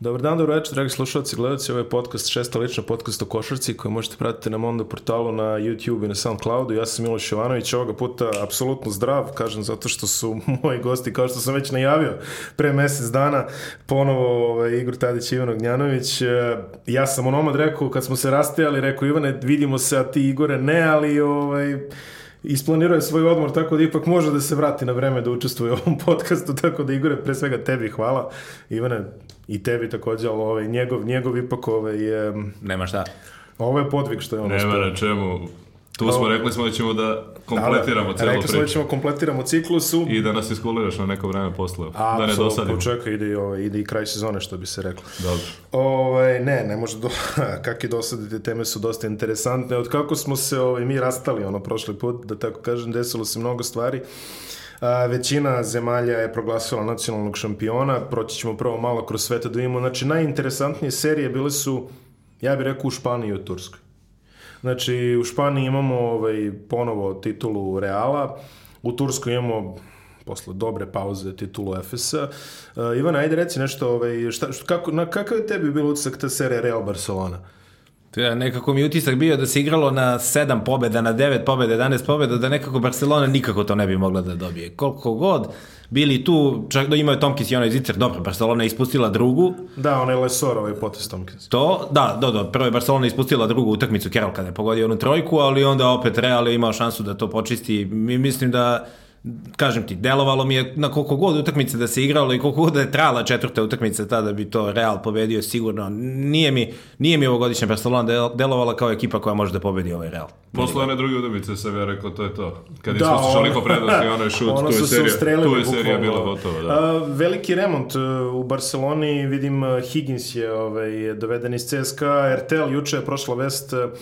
Dobar dan, dobro večer, dragi slušalci i gledalci. Ovo je podcast, šesta lična podcast o košarci koji možete pratiti na Mondo portalu, na YouTube i na Soundcloudu. Ja sam Miloš Jovanović, ovoga puta apsolutno zdrav, kažem, zato što su moji gosti, kao što sam već najavio pre mesec dana, ponovo ovaj, Igor Tadić i Ivan Ognjanović. E, ja sam onomad rekao, kad smo se rastajali, rekao Ivane, vidimo se, a ti Igore ne, ali ovaj, isplanirao je svoj odmor tako da ipak može da se vrati na vreme da učestvuje u ovom podcastu, tako da Igore, pre svega tebi hvala, Ivane, i tebi takođe, ali ovaj, njegov, njegov ipak ovaj... je... Nema šta. Ovo je podvik što je ono Nema što... Nema na čemu, Tu smo, rekli smo da ćemo da, da, da. kompletiramo da, celu rekli priču. Rekli smo da ćemo da kompletiramo ciklus I da nas iskuliraš na neko vreme posle. A, da ne dosadimo. Čekaj, ide, ovaj, ide i kraj sezone, što bi se reklo. Dobro. Ove, ovaj, ne, ne može do... Kakve dosadite teme su dosta interesantne. Od kako smo se ove, ovaj, mi rastali ono prošli put, da tako kažem, desilo se mnogo stvari. A, većina zemalja je proglasila nacionalnog šampiona. Proći ćemo prvo malo kroz sveta da vidimo. Znači, najinteresantnije serije bile su, ja bih rekao, u Španiji i u Turskoj. Znači, u Španiji imamo ovaj, ponovo titulu Reala, u Turskoj imamo posle dobre pauze titulu Efesa. Uh, e, Ivana, ajde reci nešto, ovaj, šta, šta, kako, na, kakav je tebi bilo utisak ta serija Real Barcelona? Uh, Ja, nekako mi utisak bio da se igralo na 7 pobeda, na 9 pobeda, 11 pobeda, da nekako Barcelona nikako to ne bi mogla da dobije. Koliko god bili tu, čak da imaju Tomkins i onaj Zicer, dobro, Barcelona je ispustila drugu. Da, onaj Lesor, ovaj potes Tomkins. To, da, da, da, prvo je Barcelona ispustila drugu utakmicu Kerol kada je pogodio onu trojku, ali onda opet Real je imao šansu da to počisti. Mi mislim da kažem ti, delovalo mi je na koliko god utakmice da se igralo i koliko god da je trala četvrta utakmica ta da bi to Real pobedio sigurno. Nije mi, nije mi ovogodišnja Barcelona delovala kao ekipa koja može da pobedi ovaj Real. Posle one druge utakmice se ja rekao, to je to. Kad da, ispustiš oliko prednosti, onaj šut, ono tu je, serija, tu je serija bila gotova. Da. A, veliki remont e, u Barceloni, vidim e, Higgins je ovaj, doveden iz CSKA, RTL juče je prošla vest... 3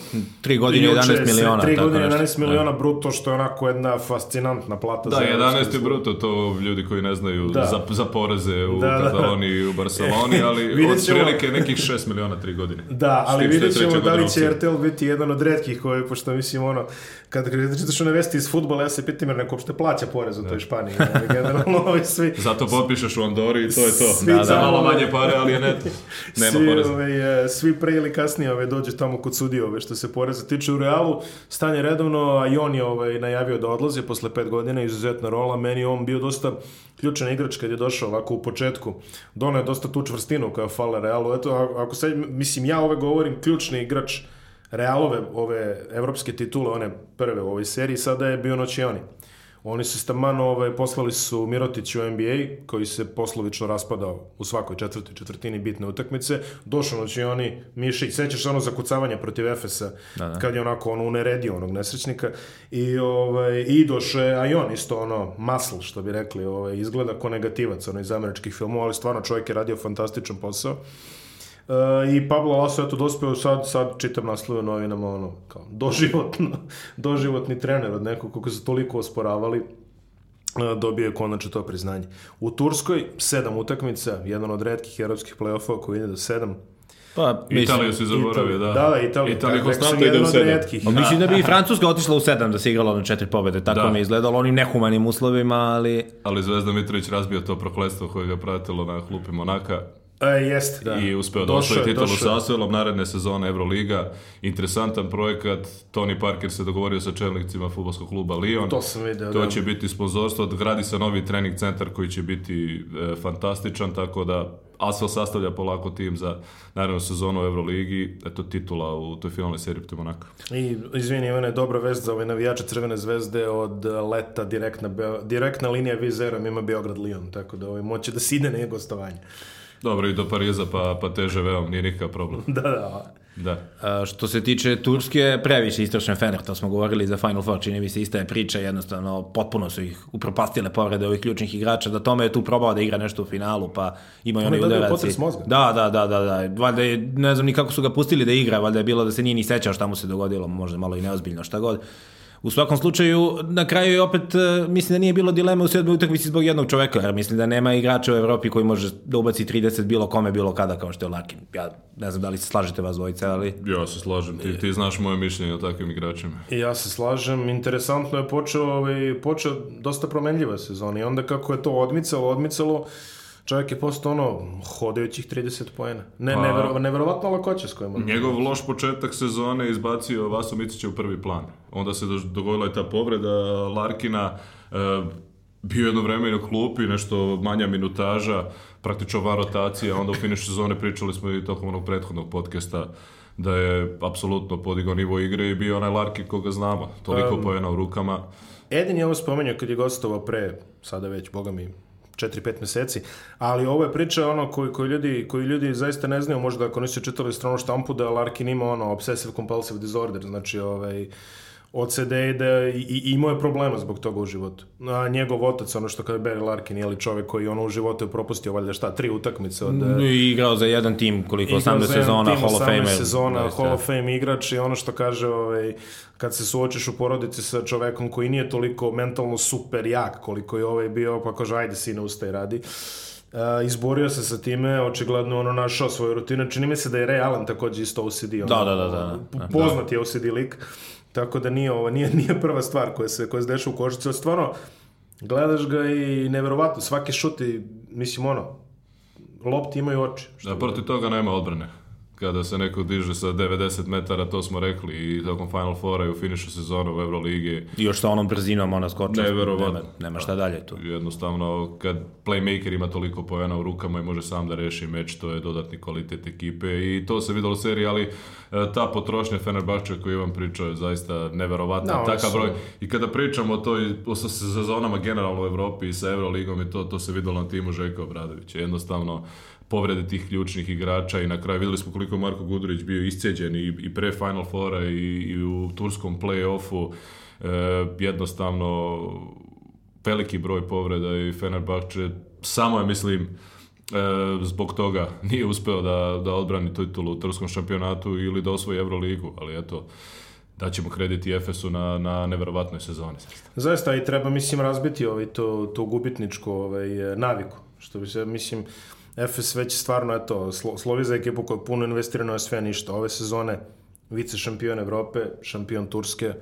e, godine 11 miliona. 3 godine 11 da. miliona bruto, što je onako jedna fascinantna plata da, 11. je bruto, to ljudi koji ne znaju da. za, za poreze u da, da. Kataloniji i u Barceloni, ali od prilike nekih 6 miliona tri godine. Da, ali vidjet ćemo da li će RTL biti jedan od redkih koji, pošto mislim ono, kad gledate čitaš one vesti iz futbola, ja se pitam jer neko uopšte plaća porez u toj da. Španiji. Generalno, ovi svi... Zato popišeš u Andori i to je to. Da, da, malo manje pare, ali je neto. Nema svi, poreza. Ove, svi pre ili kasnije ove, dođe tamo kod sudije ove, što se poreza tiče u Realu, stanje redovno, a i on je ove, ovaj, najavio da odlazi posle pet godina iz izuzetna rola, meni on bio dosta ključan igrač kad je došao ovako u početku. Dono je dosta tu čvrstinu koja fala Realu. Eto, ako sad, mislim, ja ove govorim ključni igrač Realove, ove evropske titule, one prve u ovoj seriji, sada je bio Noćioni. Oni su staman ovaj, poslali su Mirotić u NBA, koji se poslovično raspadao u svakoj četvrti četvrtini bitne utakmice. Došao će oni Mišić, sećaš ono zakucavanje protiv Efesa, da, da. kad je onako ono uneredio onog nesrećnika. I, ovaj, i došao a i on isto ono masl, što bi rekli, ovaj, izgleda ko negativac ono, iz američkih filmova, ali stvarno čovjek je radio fantastičan posao. Uh, I Pablo Laso, eto, dospeo sad, sad čitam naslove novinama, ono, kao, doživotno, doživotni trener od nekog kako se toliko osporavali, e, dobio je konačno to priznanje. U Turskoj, sedam utakmica, jedan od redkih evropskih play-offa koji ide do sedam, Pa, mislim, Italiju si zaboravio, da. Da, da, Italija konstantno ide u sedam. A mislim da bi i Francuska otišla u sedam da se igrala na četiri pobede. Tako da. mi izgledalo onim nehumanim uslovima, ali... Ali Zvezda Mitrović razbio to prokletstvo koje ga pratilo na klupi Monaka. E, jest. Da. I uspeo da došao je titulu sa Asvelom, naredne sezone Euroliga. Interesantan projekat, Tony Parker se dogovorio sa čelnicima futbolskog kluba Lyon. To sam video, To da. će biti sponzorstvo, gradi se novi trening centar koji će biti e, fantastičan, tako da Asvel sastavlja polako tim za narednu sezonu u Euroligi, eto titula u toj finalnoj seriji protiv Monaka. I izvini Ivane, dobra vest za ove navijače Crvene zvezde od leta direktna, direktna linija Vizera ima Beograd Lion, tako da ovaj, moće da se na gostovanje. Dobro, i do Pariza, pa, pa teže veom, nije nikakav problem. Da, da, da. Da. A, što se tiče Turske, previše istrašen Fener, to smo govorili za Final Four, čini mi se ista je priča, jednostavno potpuno su ih upropastile povrede ovih ključnih igrača, da Tome je tu probao da igra nešto u finalu, pa ima i onaj udarac. Da, da, da, da, da. Valjda je, ne znam ni kako su ga pustili da igra, valjda je bilo da se nije ni sećao šta mu se dogodilo, možda malo i neozbiljno, šta god. U svakom slučaju, na kraju je opet, e, mislim da nije bilo dileme u sedmoj utakmici zbog jednog čoveka, jer mislim da nema igrača u Evropi koji može da ubaci 30 bilo kome, bilo kada, kao što je Larkin. Ja ne znam da li se slažete vas dvojice, ali... Ja se slažem, ti, ti znaš moje mišljenje o takvim igračima. Ja se slažem, interesantno je počeo, ovaj, počeo dosta promenljiva sezona i onda kako je to odmicalo, odmicalo, Čovjek je postao ono hodajućih 30 poena. Ne, pa, nevjero, nevjerovatna lakoća s kojima... Njegov loš početak sezone izbacio Vaso Micića u prvi plan. Onda se dogodila je ta povreda Larkina, e, bio jedno vreme i na klupi, nešto manja minutaža, praktično van rotacija, onda u finišu sezone pričali smo i tokom onog prethodnog podcasta da je apsolutno podigao nivo igre i bio onaj Larkin koga znamo, toliko um, pojena u rukama. Edin je ovo spomenuo kad je gostovao pre, sada već, boga mi, 4-5 meseci, ali ovo je priča ono koji, koji, ljudi, koji ljudi zaista ne znaju, možda ako nisu čitali stranu štampu, da Larkin ima ono obsessive compulsive disorder, znači ovaj, OCD da i, i imao je problema zbog toga u životu. A njegov otac, ono što kao je Barry Larkin, je li čovek koji ono u životu je propustio valjda šta, tri utakmice od... E, I igrao za jedan tim, koliko, 18 sezona, tim, Hall of Fame. sezona, da, Hall of Fame igrač i ono što kaže, ovaj, kad se suočiš u porodici sa čovekom koji nije toliko mentalno super jak koliko je ovaj bio, pa kaže, ajde sine, ustaj, radi. Uh, izborio se sa time, očigledno ono našao svoju rutinu. Čini mi se da je Ray Allen takođe isto OCD. Da, ono, da, da, da, da. da. Poznat je OCD lik. Uh, Tako da nije ovo, nije, nije prva stvar koja se, koja se dešava u košarci, stvarno, gledaš ga i neverovatno, svaki šut i, mislim, ono, lopti imaju oči. Što da, protiv toga nema odbrane kada se neko diže sa 90 metara, to smo rekli i tokom Final Fora i u finišu sezona u Euroligi. I još sa onom brzinom ona skoča. Neverovatno. Nema, nema šta dalje tu. Jednostavno, kad playmaker ima toliko pojena u rukama i može sam da reši meč, to je dodatni kvalitet ekipe i to se videlo u seriji, ali e, ta potrošnja Fenerbahče koju vam pričao je zaista neverovatna. Da, no, Takav broj. I kada pričamo o toj, o sezonama generalno u Evropi i sa Euroligom i to, to se videlo na timu Žeka Obradovića. Jednostavno, povrede tih ključnih igrača i na kraju videli smo koliko je Marko Gudurić bio isceđen i, i pre Final Fora i, i u turskom play-offu e, jednostavno veliki broj povreda i Fenerbahče samo je mislim e, zbog toga nije uspeo da, da odbrani titulu u turskom šampionatu ili da osvoji Euroligu, ali eto daćemo kredit i Efesu na, na neverovatnoj sezoni. Zaista i treba, mislim, razbiti ovaj, to, to gubitničko ovaj, naviku. Što bi se, mislim, Efes već stvarno, eto, slovi za ekipu koja je puno investirano je sve ništa. Ove sezone vice šampion Evrope, šampion Turske,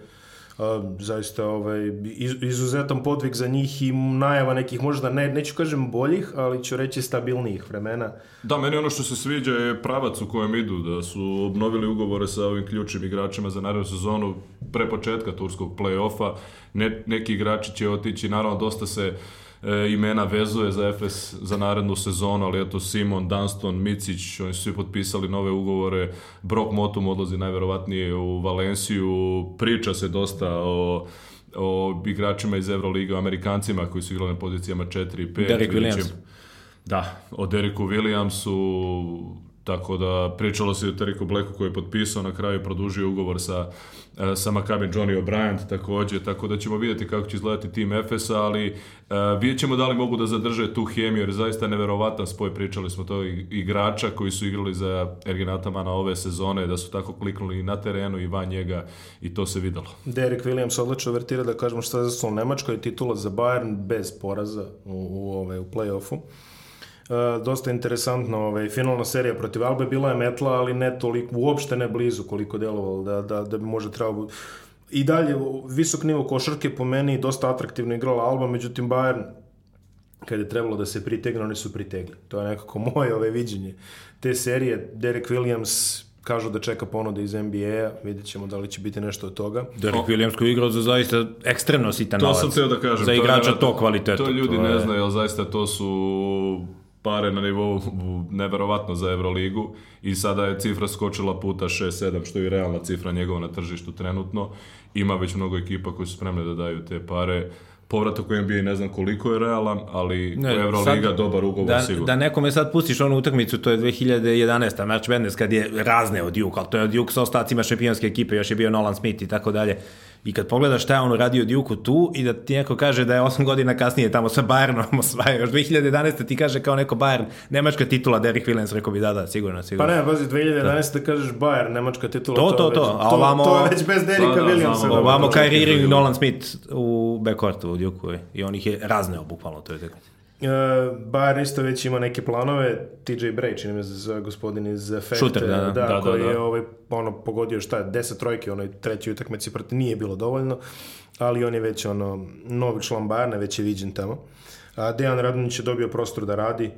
Uh, zaista ovaj, iz, izuzetan podvig za njih i najava nekih možda, ne, neću kažem boljih, ali ću reći stabilnijih vremena. Da, meni ono što se sviđa je pravac u kojem idu, da su obnovili ugovore sa ovim ključnim igračima za narednu sezonu pre početka turskog play-offa, ne, neki igrači će otići, naravno dosta se uh, e, imena vezuje za FS za narednu sezonu, ali eto Simon, Danston, Micić, oni su svi potpisali nove ugovore, Brock Motum odlazi najverovatnije u Valenciju, priča se dosta o o igračima iz Euroliga, o Amerikancima koji su igrali na pozicijama 4 i 5. Derek Williams. Da, o Dereku Williamsu, Tako da pričalo se i o Teriku Bleku koji je potpisao, na kraju produžio ugovor sa, e, sa Makabin Johnny O'Brien takođe, tako da ćemo vidjeti kako će izgledati tim Efesa, ali uh, vidjet ćemo da li mogu da zadrže tu hemiju, jer zaista neverovatan spoj, pričali smo to igrača koji su igrali za Erginatamana ove sezone, da su tako kliknuli i na terenu i van njega i to se videlo. Derek Williams odlično vertira da kažemo što je zasnovno Nemačkoj titula za Bayern bez poraza u, u, u, ovaj, u play-offu. E, dosta interesantno, ovaj, finalna serija protiv Albe bila je metla, ali ne toliko, uopšte ne blizu koliko delovalo da, da, da bi možda trebalo i dalje visok nivo košarke po meni dosta atraktivno igrala Alba, međutim Bayern kad je trebalo da se pritegne, oni su pritegli. To je nekako moje ove viđenje te serije. Derek Williams kažu da čeka ponude iz NBA-a, vidjet ćemo da li će biti nešto od toga. Derek oh. Williams koji igrao za zaista ekstremno sitan to novac. To sam teo da kažem. Za igrača to, je, to kvaliteta. To ljudi to je... ne znaju, ali zaista to su pare na nivou neverovatno za Evroligu i sada je cifra skočila puta 6-7, što je i realna cifra njegova na tržištu trenutno. Ima već mnogo ekipa koji su spremne da daju te pare povratak u NBA ne znam koliko je realan, ali ne, Evroliga sad, dobar ugovor da, sigurno. Da nekome sad pustiš onu utakmicu, to je 2011. March Madness kad je razne od Duke, ali to je od Duke sa ostacima šampionske ekipe, još je bio Nolan Smith i tako dalje. I kad pogledaš šta je on radio duke tu i da ti neko kaže da je 8 godina kasnije tamo sa Bayernom osvajao, još 2011. ti kaže kao neko Bayern, nemačka titula Derek Williams, rekao bi da, da, sigurno, sigurno. Pa ne, pazi, 2011. Da. kažeš Bayern, nemačka titula. To, to, to, to. a ovamo... To, to već bez Derika da, da, Williamsa. Ovamo znači, Kyrie Irving, Nolan Smith u backcourtu u Duke-u i on ih je razneo bukvalno u toj utakmici. E, Bar isto već ima neke planove, TJ Bray, čini me za gospodin iz Fekte, Shooter, da, da, da, da koji da, da. je ovaj, ono, pogodio šta je, 10 trojke, onoj trećoj utakmici protiv nije bilo dovoljno, ali on je već ono, novi član Bayerna, već je viđen tamo. A Dejan Radonić je dobio prostor da radi, uh,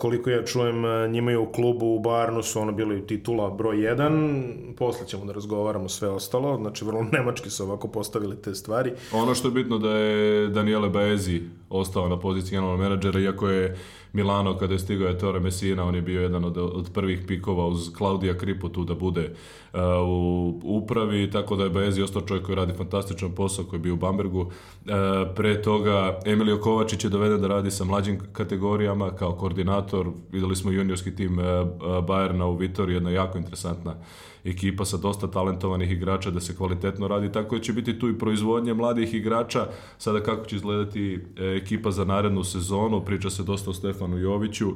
koliko ja čujem, njima je u klubu u Barnu su ono bili titula broj 1, posle ćemo da razgovaramo sve ostalo, znači vrlo nemački su ovako postavili te stvari. Ono što je bitno da je Daniele Baezi ostao na poziciji generalnog menadžera, iako je Milano kada je stigao Ettore Messina, on je bio jedan od, od prvih pikova uz Claudia Kripu tu da bude uh, u upravi, tako da je Baezi ostao čovjek koji radi fantastičan posao koji je bio u Bambergu. Uh, pre toga Emilio Kovačić je doveden da radi sa mlađim kategorijama kao koordinator, Videli smo juniorski tim uh, Bayerna u Vitor, jedna jako interesantna ekipa sa dosta talentovanih igrača da se kvalitetno radi, tako da će biti tu i proizvodnje mladih igrača. Sada kako će izgledati e, ekipa za narednu sezonu, priča se dosta o Stefanu Joviću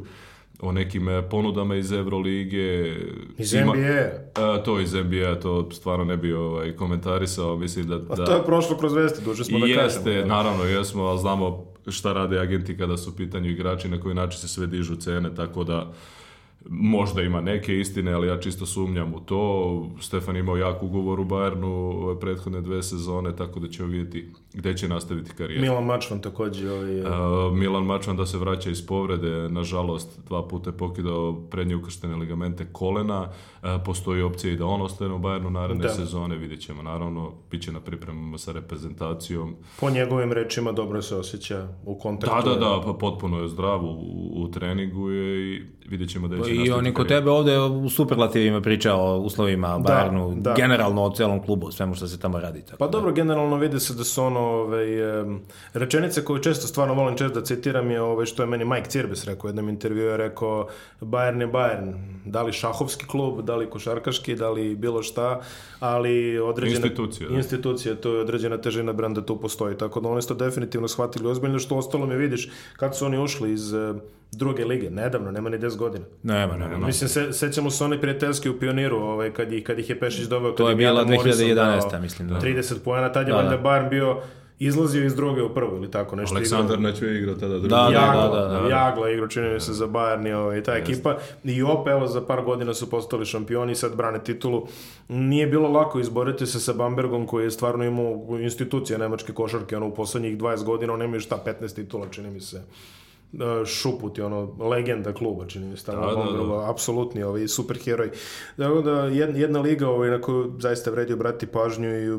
o nekim e, ponudama iz Evrolige. Iz Ima, NBA. A, e, to iz NBA, to stvarno ne bi ovaj, komentarisao. Mislim da, da... A to je prošlo kroz vesti, duže smo da kažemo. Jeste, da. naravno, jesmo, ali znamo šta rade agenti kada su u pitanju igrači, na koji način se sve dižu cene, tako da Možda ima neke istine, ali ja čisto sumnjam u to. Stefan imao jak ugovor u Bayernu ove prethodne dve sezone, tako da ćemo vidjeti gde će nastaviti karijer. Milan Mačvan takođe. Ovaj... Uh, Milan Mačvan da se vraća iz povrede, nažalost dva puta je pokidao prednje ukrštene ligamente kolena. Uh, postoji opcija i da on ostane u Bayernu naredne da. sezone, vidjet ćemo. Naravno, bit će na pripremama sa reprezentacijom. Po njegovim rečima dobro se osjeća u kontaktu. Da, da, da, pa potpuno je zdrav u, u treningu je i vidjet ćemo da će I on je kod tebe ovdje u superlativima pričao o uslovima da, Bayernu, da. generalno o celom klubu, svemu što se tamo radi. Tako pa da. dobro, generalno vidi se da su ono ovaj, rečenice koje često stvarno volim često da citiram je ovaj, što je meni Mike Cirbes rekao u jednom intervju je rekao Bayern je Bayern, da li šahovski klub, da li košarkaški, da li bilo šta, ali određena institucija, da. institucija to je određena težina brenda tu postoji, tako da oni su to definitivno shvatili ozbiljno što ostalo mi vidiš kad su oni ušli iz druge lige, nedavno, nema ni 10 godina. Nema, nema, nema. Mislim, se, sećamo se onaj prijateljski u pioniru, ovaj, kad, ih, kad ih je Pešić doveo. To je bila 2011. Dao, mislim. Da. 30 poena, tad je da, da. Barn bio izlazio iz druge u prvu ili tako nešto. Aleksandar Nećo je igrao tada drugu. Da, da, da, Jagla, da, da, da, Jagla igrao, čini mi se da. za Bayern i ovaj, ta ekipa. I opet, evo, za par godina su postali šampioni i sad brane titulu. Nije bilo lako izboriti se sa Bambergom koji je stvarno imao institucija nemačke košarke, ono u poslednjih 20 godina, on nema šta, 15 titula, čini mi se Da, Šuput je ono legenda kluba čini mi se tamo da, da, da, da. apsolutni ovaj superheroj. Tako da jedna, jedna liga ovaj na koju zaista vredi obratiti pažnju i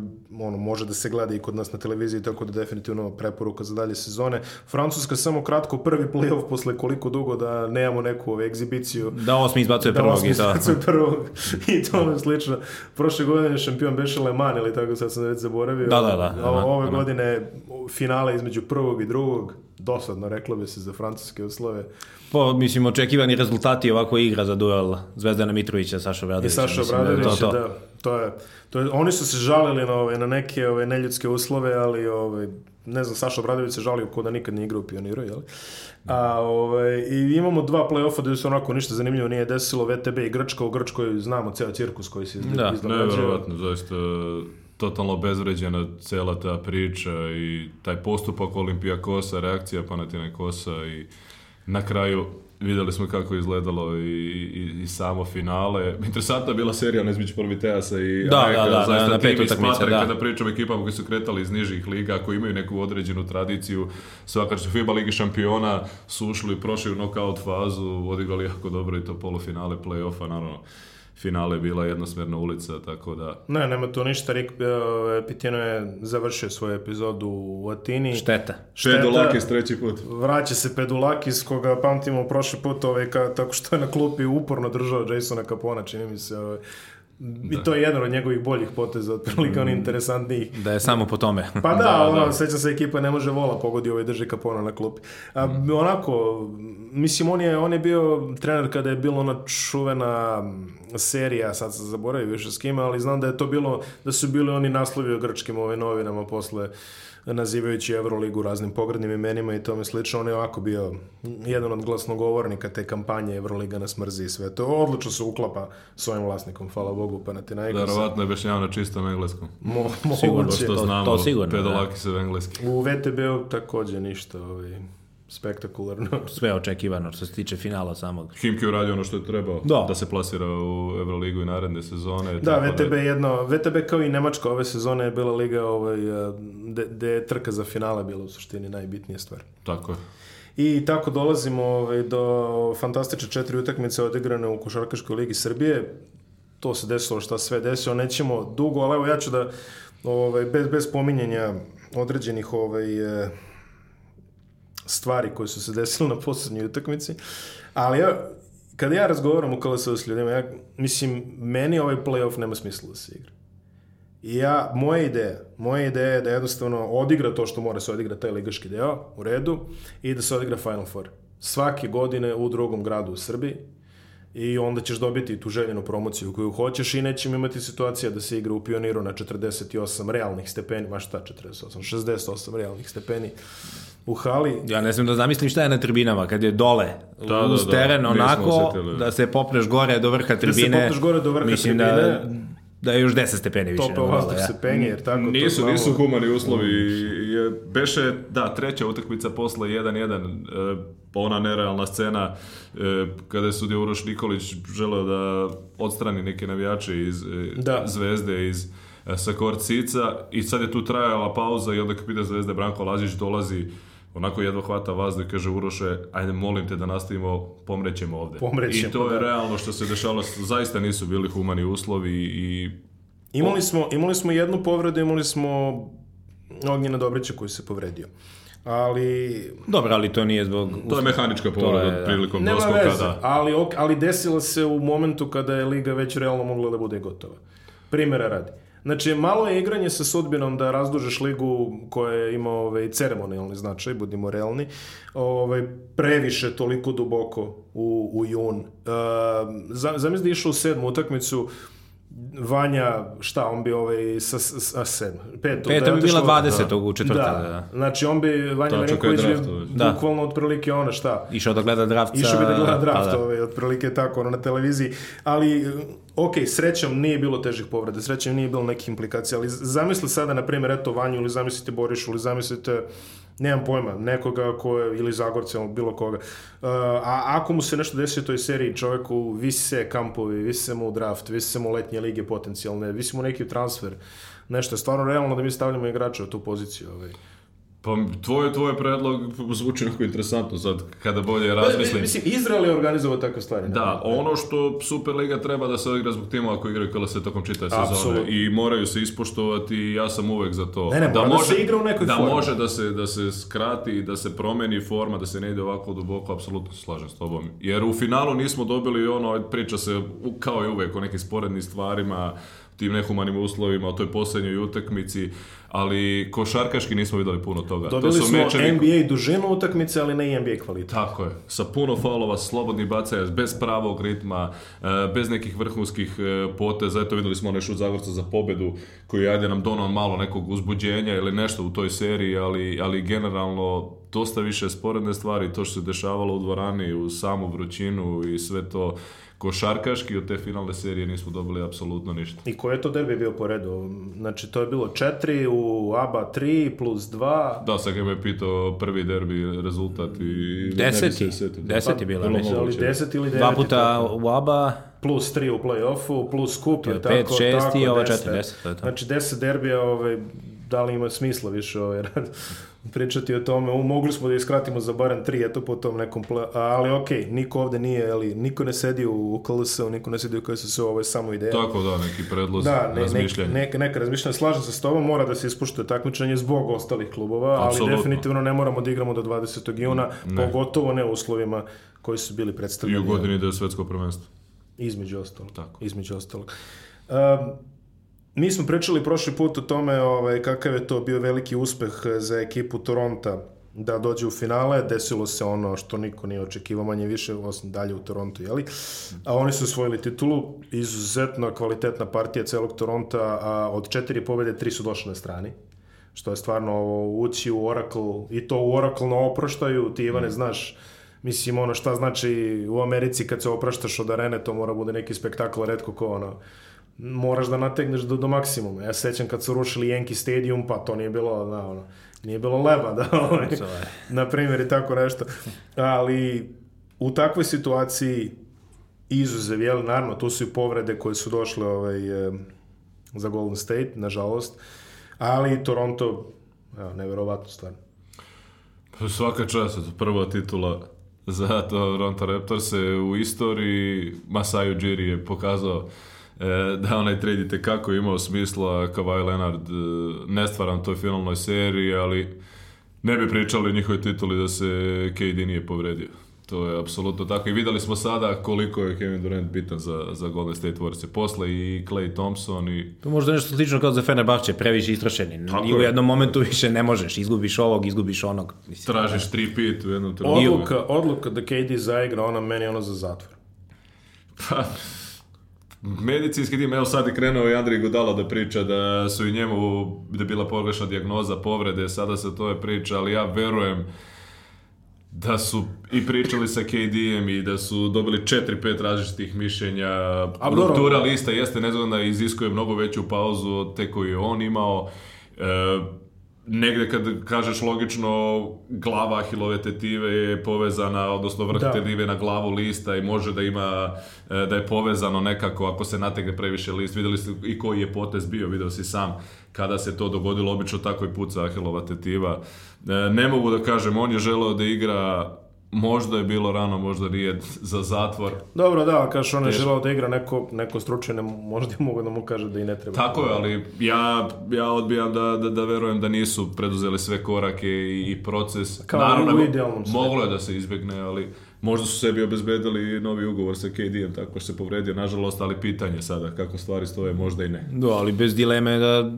ono može da se gleda i kod nas na televiziji tako da definitivno preporuka za dalje sezone. Francuska samo kratko prvi plej-of posle koliko dugo da nemamo neku ovaj egzibiciju. Da osmi izbacuje da, prvog i da. prvog i to ono slično. Prošle godine šampion beše Le ili tako sad sam već zaboravio. Da, da, da. da. Ove aha, ove godine finale između prvog i drugog dosadno, reklo bi se za francuske uslove. Pa, mislim, očekivani rezultati ovako igra za duel Zvezdana Mitrovića, Saša Obradovića. I Saša da Obradovića, da, to, to. da. To je, to je, oni su se žalili na, ove, na neke ove, neljudske uslove, ali ove, ne znam, Saša Obradović se žalio kod da nikad nije igrao u pioniru, jel? A, ove, I imamo dva play-offa da se onako ništa zanimljivo nije desilo, VTB i Grčka, u Grčkoj znamo ceo cirkus koji se izdogađa. Da, nevjerovatno, zaista totalno bezvređena cela ta priča i taj postupak Olimpijakosa, reakcija Panathinaikosa i na kraju videli smo kako je izgledalo i, i, i samo finale. Interesantna je bila serija ona između Prometeasa i da, Ajka, da, da, zaista na, tim smatram da. kada pričamo ekipama koji su kretali iz nižih liga, koji imaju neku određenu tradiciju, svaka što FIBA Ligi šampiona su ušli, prošli u knockout fazu, odigrali jako dobro i to polufinale play-offa, naravno finale bila jednosmerna ulica, tako da... Ne, nema tu ništa, Rik e, ovaj, Pitino je završio svoju epizodu u Atini. Šteta. Šteta. Pedulakis treći put. Vraća se Pedulakis koga pamtimo prošli put ovaj, ka, tako što je na klupi uporno držao Jasona Capona, čini mi se. Ovaj, Da. I to je jedan od njegovih boljih poteza, otprilike on interesantnijih. Da je samo po tome. Pa da, da, da ono, da. sećam se ekipa ne može vola pogodi ovaj drži kapona na klupi. A, mm. Onako, mislim, on je, on je bio trener kada je bila ona čuvena serija, sad se zaboravio više s kime, ali znam da je to bilo, da su bili oni naslovi o grčkim ove novinama posle nazivajući Euroligu raznim pogrednim imenima i tome slično. On je ovako bio jedan od glasnogovornika te kampanje Euroliga nas mrzi i sve to. Odlično se uklapa svojim vlasnikom, hvala Bogu, pa na ti najgore. Verovatno je objašnjavao na čistom engleskom. Mo, moguće. Sigurno, što znamo, to, to sigurno, da. pedalaki se engleski. U VTB-u takođe ništa. Ovaj, spektakularno. Sve očekivano što se tiče finala samog. Himki uradio ono što je trebao da, da se plasira u Euroligu i naredne sezone. Da, VTB da... jedno, VTB kao i Nemačka ove sezone je bila liga ovaj, eh, gde je trka za finale bila u suštini najbitnija stvar. Tako je. I tako dolazimo ovaj, do fantastične četiri utakmice odigrane u Košarkaškoj ligi Srbije. To se desilo šta sve desilo, nećemo dugo, ali evo ja ću da ovaj, bez, bez pominjenja određenih ovaj, eh, stvari koje su se desile na poslednjoj utakmici. Ali ja, kada ja razgovaram u kls s ljudima, ja, mislim, meni ovaj playoff nema smisla da se igra. I ja, moja ideja, moja ideja je da jednostavno odigra to što mora se odigra taj ligaški deo, u redu, i da se odigra Final Four. Svake godine u drugom gradu u Srbiji, i onda ćeš dobiti tu željenu promociju koju hoćeš i nećemo imati situacija da se igra u pioniru na 48 realnih stepeni, baš šta 48, 68 realnih stepeni u hali. Ja ne znam da zamislim šta je na tribinama, kad je dole, da, da uz da, teren, da, onako, da se popneš gore do vrha tribine. Da se popneš gore do vrha mislim da tribine. Da, da je još 10 stepeni više. Topa vazduh se penje, jer tako... Nisu, to, nisu humani uslovi i beše, da, treća utakmica posle 1-1, e, pa ona nerealna scena e, kada je sudio Uroš Nikolić želeo da odstrani neke navijače iz e, da. Zvezde, iz sa Korcica i sad je tu trajala pauza i onda kapitan Zvezde Branko Lazić dolazi onako jedva hvata vazdu i kaže Uroše, ajde molim te da nastavimo, pomrećemo ovde. Pomrećemo, I to je da. realno što se dešavalo, zaista nisu bili humani uslovi i... Imali smo, imali smo jednu povredu, imali smo Ognjena Dobrića koji se povredio. Ali... Dobro, ali to nije zbog... To je mehanička povreda je... prilikom Nema doskoka, veze, da. Ali, ali desila se u momentu kada je Liga već realno mogla da bude gotova. Primera radi. Znači, malo je igranje sa sudbinom da razdužeš ligu koja ima ovaj, ceremonijalni značaj, budimo realni, ovaj, previše toliko duboko u, u jun. E, Zamisli da išao u sedmu utakmicu, Vanja, šta, on bi ovaj sa, sa, sa petog. Peta da bi bila 20. Da, da. u četvrta, da. da. da. Znači, on bi, Vanja Marinković bi da. bukvalno otprilike ono, šta? Išao da gleda draft. Išao bi da gleda pa draft, da. ovaj, otprilike tako, ono, na televiziji. Ali, ok, srećom nije bilo težih povreda, srećom nije bilo nekih implikacija, ali zamisli sada, na primjer, eto Vanju ili zamislite Borišu ili zamislite nemam pojma, nekoga ko je, ili Zagorca ili bilo koga. Uh, a ako mu se nešto desi u toj seriji, čoveku vise kampovi, vise mu draft, vise mu letnje lige potencijalne, vise mu neki transfer, nešto. Stvarno realno da mi stavljamo igrača u tu poziciju. Ovaj. Pa tvoj, tvoj predlog zvuči jako interesantno sad kada bolje pa, razmislim. Pa, mislim, Izrael je organizovao takve stvari. Da, ne? ono što Superliga treba da se odigra zbog timova koji igraju kada se tokom čitave sezone. Absolut. I moraju se ispoštovati i ja sam uvek za to. Ne, ne, da, da može, da se igra u nekoj da formi. može da se, da se skrati i da se promeni forma, da se ne ide ovako duboko, apsolutno se slažem s tobom. Jer u finalu nismo dobili ono, priča se kao i uvek o nekim sporednim stvarima, tim nehumanim uslovima, o toj poslednjoj utakmici ali košarkaški nismo videli puno toga. Dobili to su smo mečevi... NBA dužinu utakmice, ali ne i NBA kvalitet. Tako je, sa puno faulova, slobodni bacaja, bez pravog ritma, e, bez nekih vrhunskih e, poteza. Eto videli smo onaj šut Zagorca za pobedu koji ajde nam donao malo nekog uzbuđenja ili nešto u toj seriji, ali, ali generalno dosta više sporedne stvari, to što se dešavalo u dvorani, u samu vrućinu i sve to košarkaški od te finalne serije nismo dobili apsolutno ništa. I koji je to derbi bio po redu? Znači to je bilo 4 u ABA 3 plus 2. Da, sad kad je pitao prvi derbi rezultat i... Deseti, deseti, deseti bilo. Ali deset ili deveti. Dva puta u ABA plus 3 u play-offu, plus kup je tako. 5, 6 i ovo 4, 10. Znači 10 derbija ovaj, da li ima smisla više ovaj, pričati o tome. U, mogli smo da iskratimo za barem tri, eto po tom nekom, pla... ali okej, okay, niko ovde nije, ali niko ne sedi u KLS-u, niko ne sedi u KSS-u, ovo je samo ideja. Tako da, neki predlog da, ne, razmišljanje. neka, neka razmišljanja, slažem se s tobom, mora da se ispuštuje takmičenje zbog ostalih klubova, Absolutno. ali definitivno ne moramo da igramo do 20. juna, ne. pogotovo ne u uslovima koji su bili predstavljeni. I u godini da je svetsko prvenstvo. Između ostalog. Tako. Između ostalog. Um, Mi smo pričali prošli put o tome ovaj, kakav je to bio veliki uspeh za ekipu Toronta da dođe u finale, desilo se ono što niko nije očekivao manje više, osim dalje u Torontu, jeli? A oni su osvojili titulu, izuzetno kvalitetna partija celog Toronta, a od četiri pobede tri su došle na strani, što je stvarno ovo, ući u Oracle, i to u Oracle na oproštaju, ti Ivane mm. znaš, mislim ono šta znači u Americi kad se opraštaš od arene, to mora bude neki spektakl, redko ko ono, moraš da nategneš do, do maksimuma. Ja sećam kad su rušili Yankee Stadium, pa to nije bilo, da, ono, nije bilo leba, da, ovaj, na primjer i tako nešto. Ali u takvoj situaciji izuzev, jel, naravno, tu su i povrede koje su došle ovaj, za Golden State, nažalost, ali i Toronto, evo, nevjerovatno stvarno. Pa svaka čast, prva titula za Toronto Raptors u istoriji, Masaju Ujiri je pokazao E, da onaj trade i kako je imao smisla, Kawhi Leonard e, nestvaran toj finalnoj seriji, ali ne bi pričali njihovi tituli da se KD nije povredio. To je apsolutno tako i videli smo sada koliko je Kevin Durant bitan za, za Golden State Warriors posle i Clay Thompson i... To možda nešto slično kao za Fenerbahče, previše istrošeni. Tako I u jednom momentu više ne možeš, izgubiš ovog, izgubiš onog. Mislim, Tražiš tri pit u jednom trenutku. Odluka, odluka da KD zaigra, ona meni ono za zatvor. Pa... Mhm. Medicinski tim, evo sad je krenuo i Andrij Godala da priča da su i njemu, da bila pogrešna dijagnoza povrede, sada se to je priča, ali ja verujem da su i pričali sa KD-em i da su dobili 4-5 različitih mišljenja. Ruptura lista jeste nezgodna, da iziskuje mnogo veću pauzu od te koju je on imao. E, negde kad kažeš logično glava Ahilove tetive je povezana, odnosno vrh da. tetive na glavu lista i može da ima e, da je povezano nekako ako se nategne previše list. Videli ste i koji je potez bio, video si sam kada se to dogodilo, obično tako i puca Ahilova tetiva. E, ne mogu da kažem, on je želeo da igra možda je bilo rano, možda nije za zatvor. Dobro, da, kažeš, on je želao da igra neko, neko stručene, možda je mogo da mu kaže da i ne treba. Tako je, ali ja, ja odbijam da, da, da verujem da nisu preduzeli sve korake i, i proces. Kao Naravno, u idealnom Moglo je da se izbjegne, ali Možda su sebi obezbedili novi ugovor sa KD-em, tako što se povredio, nažalost, ali pitanje sada kako stvari stoje, možda i ne. Do, da, ali bez dileme da...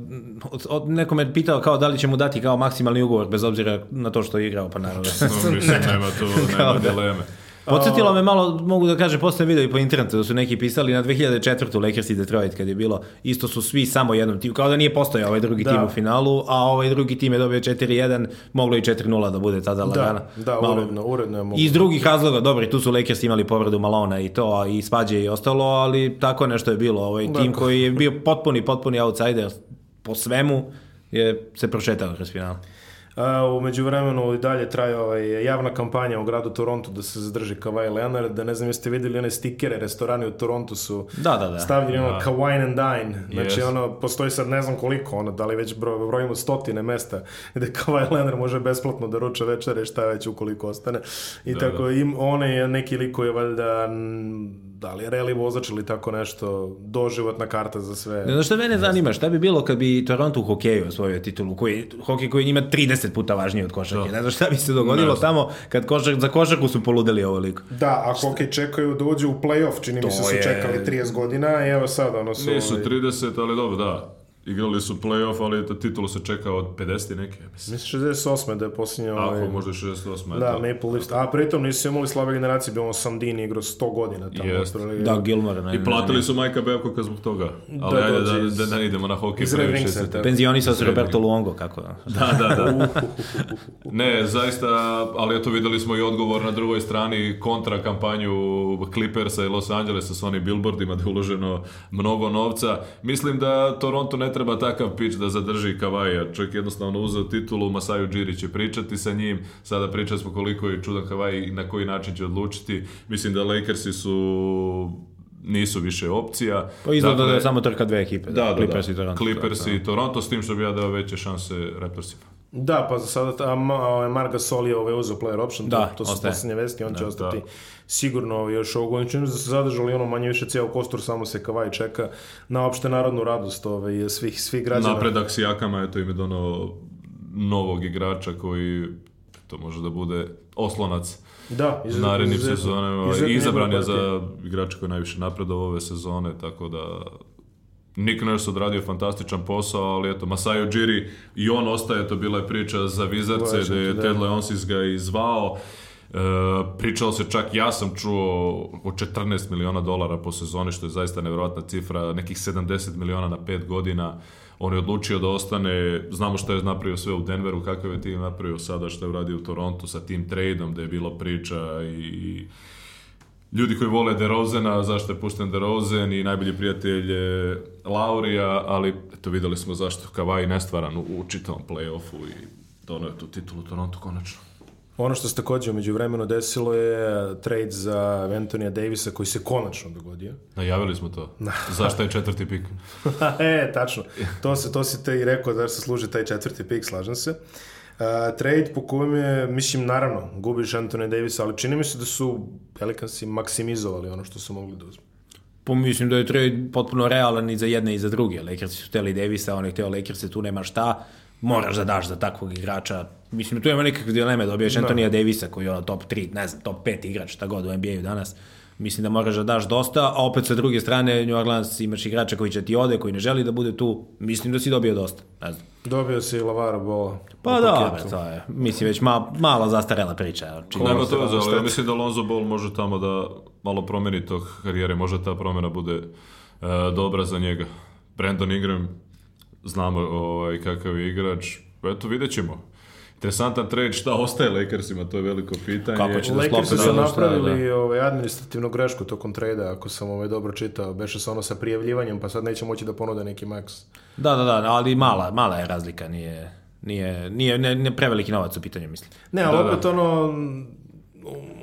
Od, od, neko me pitao kao da li će mu dati kao maksimalni ugovor, bez obzira na to što je igrao, pa naravno. no, da mislim, nema tu, nema da. dileme. Podsjetilo me malo, mogu da kažem, posle video i po internetu da su neki pisali na 2004. Lakers i Detroit kad je bilo, isto su svi samo jednom timu, kao da nije postojao ovaj drugi da. tim u finalu, a ovaj drugi tim je dobio 4-1, moglo i 4-0 da bude tada lagana. Da, da malo. uredno, uredno je moglo. Iz drugih razloga, dobro, tu su Lakers imali povredu Malona i to, i svađe i ostalo, ali tako nešto je bilo. Ovaj da. tim koji je bio potpuni, potpuni outsider po svemu, je se prošetao kroz final. Umeđu vremenu i dalje traje ovaj, javna kampanja u gradu Toronto da se zadrži Kawhi Leonard, da ne znam jeste videli one stikere, restorani u Torontu su da, da, da. stavljeni ono da. Kawhi and Dine, znači yes. ono postoji sad ne znam koliko ono, da li već bro, brojimo stotine mesta gde Kawhi Leonard može besplatno da ruča večere šta već ukoliko ostane i da, tako da. im, one je neki lik koji je valjda da li je reli vozač ili tako nešto, doživotna karta za sve. Ne, Znaš što mene zanima, šta bi bilo kad bi Toronto u hokeju osvojio titulu, koji, hokej koji ima 30 deset puta važnije od košarke. Da. Ne znam šta bi se dogodilo ne, tamo kad košak, za košaku su poludeli ovo liko. Da, a koke čekaju da uđu u play-off, čini to mi se su je... čekali 30 godina i evo sad ono su... Nisu 30, ovaj- ali dobro, da igrali su play-off, ali titulu se čeka od 50 i neke, mislim. Mislim 68. da je posljednja... Ovaj... Ako, možda 68. Da, Maple Leafs. A pritom nisu imali slabe generacije, bilo Sandini igrao 100 godina tamo. Yes. Prvi... Da, Gilmore. Ne, I platili su Majka Bevkoka zbog toga. Da, ali da, ajde, da, da, da, ne idemo na hokej. Iz Red Wingsa. Penzioni sa Roberto Luongo, kako da. Da, da, da. ne, zaista, ali eto videli smo i odgovor na drugoj strani kontra kampanju Clippersa i Los Angelesa s onim billboardima da je uloženo mnogo novca. Mislim da Toronto ne treba takav pitch da zadrži Kavaja. Čovjek jednostavno uzeo titulu, Masaju Điri će pričati sa njim. Sada pričali smo koliko je čudan Kavaj i na koji način će odlučiti. Mislim da Lakersi su nisu više opcija. Pa izgleda da dakle, da je samo trka dve ekipe. Da, da, da, da. Clippersi i Toronto. Clippersi i da. Toronto, s tim što bi ja dao veće šanse Raptorsima. Da, pa za sada ta, ovaj Marga Sol je ovaj uzeo player option, da, to, to su poslednje vesti, on da, će da. ostati da. sigurno ovaj, još ovog godine. Čini da su zadržali ono manje više cijel kostur, samo se Kavaj čeka na opšte narodnu radost ovaj, svih, svih građana. Napredak s Jakama je to ime donao novog igrača koji to može da bude oslonac da, izuzetno, narednim sezonama. Izabran je za igrača koji najviše napredovao ove sezone, tako da Nick Nurse odradio fantastičan posao, ali eto, Masai Ujiri i on ostaje, to bila je priča za Vizarce, da je Ted Leonsis ga izvao. zvao. E, pričalo se čak, ja sam čuo o 14 miliona dolara po sezoni, što je zaista nevjerojatna cifra, nekih 70 miliona na 5 godina. On je odlučio da ostane, znamo što je napravio sve u Denveru, kakav je tim napravio sada, što je uradio u Torontu sa tim tradeom, da je bilo priča i, ljudi koji vole DeRozena, zašto je pušten DeRozan i najbolji prijatelj je Laurija, ali eto videli smo zašto Kawhi nestvaran u, u čitavom play-offu i donio tu titulu Toronto konačno. Ono što se takođe umeđu vremenu desilo je trade za Antonija Davisa koji se konačno dogodio. Najavili da, smo to. Zašto je četvrti pik? e, tačno. To se, to si te i rekao da se služi taj četvrti pik, slažem se. Uh, Uh, trade po kojem je, mislim, naravno, gubiš Anthony Davisa, ali čini mi se da su Pelicansi maksimizovali ono što su mogli da uzmu. Po, mislim da je trade potpuno realan i za jedne i za druge. Lakersi su hteli Davisa, on je hteo Lakersi, tu nema šta, moraš da daš za takvog igrača. Mislim, tu nema nikakve dileme, dobiješ da. Antonija Davisa koji je ono top 3, ne znam, top 5 igrač, šta god u NBA-u danas. Uh, mislim da moraš da daš dosta, a opet sa druge strane New Orleans imaš igrača koji će ti ode, koji ne želi da bude tu, mislim da si dobio dosta, ne znam. Dobio si Lavara Bola. Pa da, to je, mislim već ma, mala zastarela priča. Nema to da je ja mislim da Lonzo Ball može tamo da malo promeni tog karijere, možda ta promena bude e, dobra za njega. Brandon Ingram, znamo ovaj, kakav je igrač, eto vidjet ćemo. Interesantan trade, šta ostaje Lakersima, to je veliko pitanje. Kako će da Lakersi da su napravili da. ovaj, administrativnu grešku tokom trada, ako sam ovaj dobro čitao, beše se ono sa prijavljivanjem, pa sad neće moći da ponude neki max. Da, da, da, ali mala, mala je razlika, nije... Nije, nije ne, ne preveliki novac u pitanju, mislim. Ne, da, ali da, opet da. ono,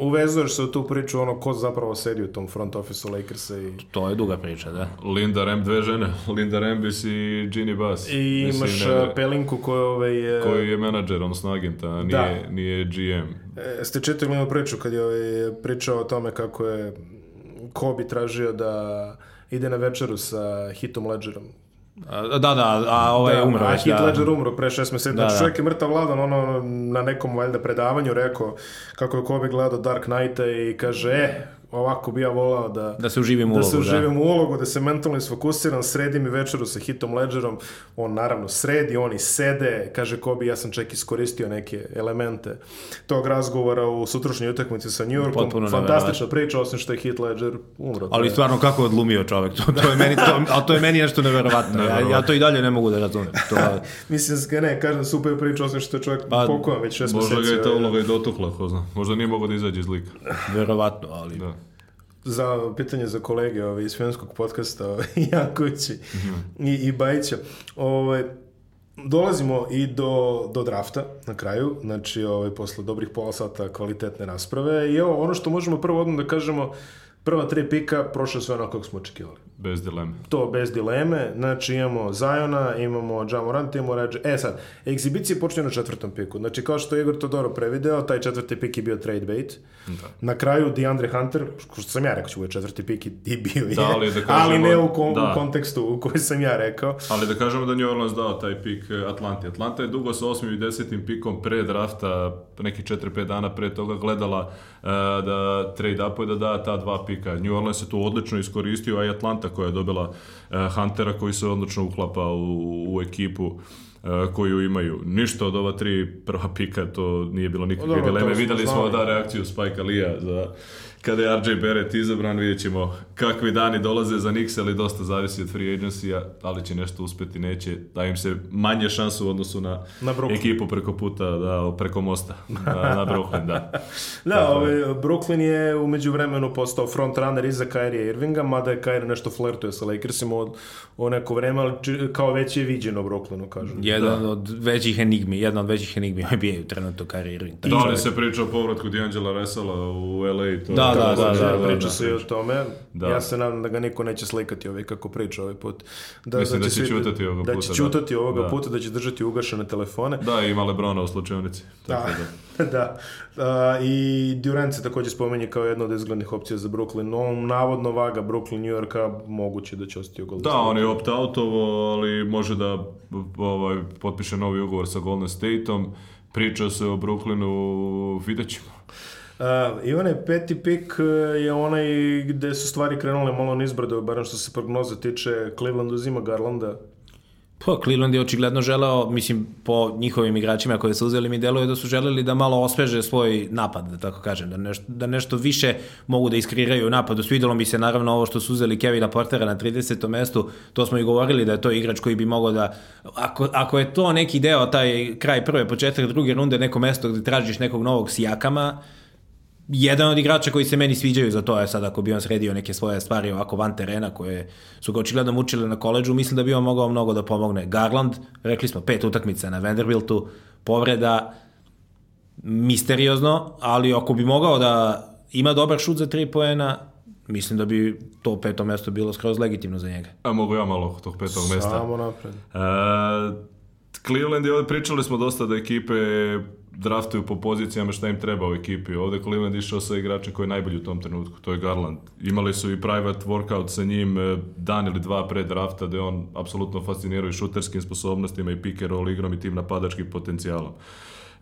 uvezuješ se u tu priču ono ko zapravo sedi u tom front officeu Lakersa i... To je duga priča, da. Linda Ramp, dve žene. Linda Rambis i Ginny Bass. I imaš Mislim, ne, e, Pelinku koji ovaj, e- Koji je menadžer, odnosno agenta, nije, da. nije GM. E, ste čitali onu priču kad je ovaj, pričao o tome kako je Kobe tražio da ide na večeru sa Hitom Ledgerom Da, da, a ovaj da, je umro. A Heath da. Ledger umro pre šest meseci. Znači, da, znači, čovjek je mrtav vladan, ono, na nekom valjda predavanju rekao kako je Kobe gledao Dark Knight-a i kaže, e, ovako bi ja volao da... Da se uživim u da ulogu, da. se uživim da. u ulogu, da se mentalno isfokusiram, sredim i večeru sa hitom Ledgerom, on naravno sredi, oni sede, kaže Kobi, ja sam čak iskoristio neke elemente tog razgovora u sutrašnjoj utakmici sa New Yorkom, Potpuno fantastična priča, osim što je Hit Ledger umro. Ali stvarno kako je odlumio čovek, to, to je meni, to, a to je meni nešto neverovatno, ja, ja to i dalje ne mogu da razumem. To... Mislim, da ne, kažem, super priča, osim što je čovek pa, pokojan već šest meseci. Možda ga je ta uloga i dotukla, ko zna. Možda nije mogao da izađe iz lika. Verovatno, ali... Da za pitanje za kolege ove, iz filmskog podcasta ove, Jankovići mm -hmm. i, mhm. i Bajića. Ove, dolazimo i do, do drafta na kraju, znači ove, posle dobrih pola sata kvalitetne rasprave i evo ono što možemo prvo odmah da kažemo, prva tri pika prošle sve onako kako smo očekivali. Bez dileme. To, bez dileme. Znači imamo Zajona, imamo Jamorant, imamo Ređe. E sad, egzibicije počinje na četvrtom piku. Znači kao što je Igor Todoro prevideo, taj četvrti pik je bio trade bait. Da. Na kraju DeAndre Hunter, što sam ja rekao će bude četvrti pik i bio je. Da, ali, da kažemo, ali ne u, kon, da. u kontekstu u koji sam ja rekao. Ali da kažemo da New Orleans dao taj pik eh, Atlanti. Atlanta je dugo sa osmim i desetim pikom pre drafta, neki 4-5 dana pre toga gledala E, da trade up da da ta dva pika. New Orleans se to odlično iskoristio, a i Atlanta koja je dobila e, Huntera koji se odlično uklapa u, u ekipu e, koju imaju. Ništa od ova tri prva pika, to nije bilo nikakve dileme. Videli smo da reakciju Spike Lija za kada je RJ Barrett izabran, vidjet ćemo kakvi dani dolaze za Knicks, ali dosta zavisi od free agency-a, da li će nešto uspeti, neće, da im se manje šansu u odnosu na, na ekipu preko puta, da, preko mosta, da, na, na Brooklyn, da. da, Tako... ovaj, Brooklyn je umeđu vremenu postao front runner iza Kyrie Irvinga, mada je Kyrie nešto flertuje sa Lakersima od, o neko vreme, ali kao već je viđeno Brooklynu, kažem. Jedan da. od većih enigmi, jedna od većih enigmi je bio trenutno Kyrie Irving. Da, se priča o povratku D'Angela Vesela u LA, to da, da, da, da, da, priča se i o tome. Ja se nadam da ga niko neće slikati ovaj kako priča ovaj put. Da, Mislim da, će ćutati ovoga puta. Da će čutati ovoga puta, da će držati ugašene telefone. Da, ima Lebrona u slučajnici. Da, da. I Durant se takođe spomenje kao jedna od izglednih opcija za Brooklyn. On navodno vaga Brooklyn, New Yorka, moguće da će ostati u Da, on je opt-outovo, ali može da ovaj, potpiše novi ugovor sa Golden Stateom. Priča se o Brooklynu, vidjet ćemo. Uh, Ivane, peti pik e, je onaj gde su stvari krenule malo nizbrdo, bar što se prognoze tiče, Cleveland uzima Garlanda. Pa, Cleveland je očigledno želeo, mislim, po njihovim igračima koje su uzeli mi deluje da su želeli da malo osveže svoj napad, da tako kažem, da nešto, da nešto više mogu da iskriraju napadu. Svidelo mi se naravno ovo što su uzeli Kevina Portera na 30. mestu, to smo i govorili da je to igrač koji bi mogao da, ako, ako je to neki deo, taj kraj prve, početak druge runde, neko mesto gde tražiš nekog novog sijakama, uh, jedan od igrača koji se meni sviđaju za to je sad ako bi on sredio neke svoje stvari ovako van terena koje su ga očigledno mučile na koleđu, mislim da bi on mogao mnogo da pomogne. Garland, rekli smo, pet utakmica na Vanderbiltu, povreda misteriozno, ali ako bi mogao da ima dobar šut za tri poena, mislim da bi to peto mesto bilo skroz legitimno za njega. A mogu ja malo tog petog mesta. Samo napred. E, Cleveland je ovde pričali smo dosta da ekipe draftuju po pozicijama šta im treba u ekipi. Ovde Cleveland išao sa igračem koji je najbolji u tom trenutku, to je Garland. Imali su i private workout sa njim e, dan ili dva pre drafta gde on apsolutno fascinirao i šuterskim sposobnostima i pick and roll igrom i tim napadačkim potencijalom.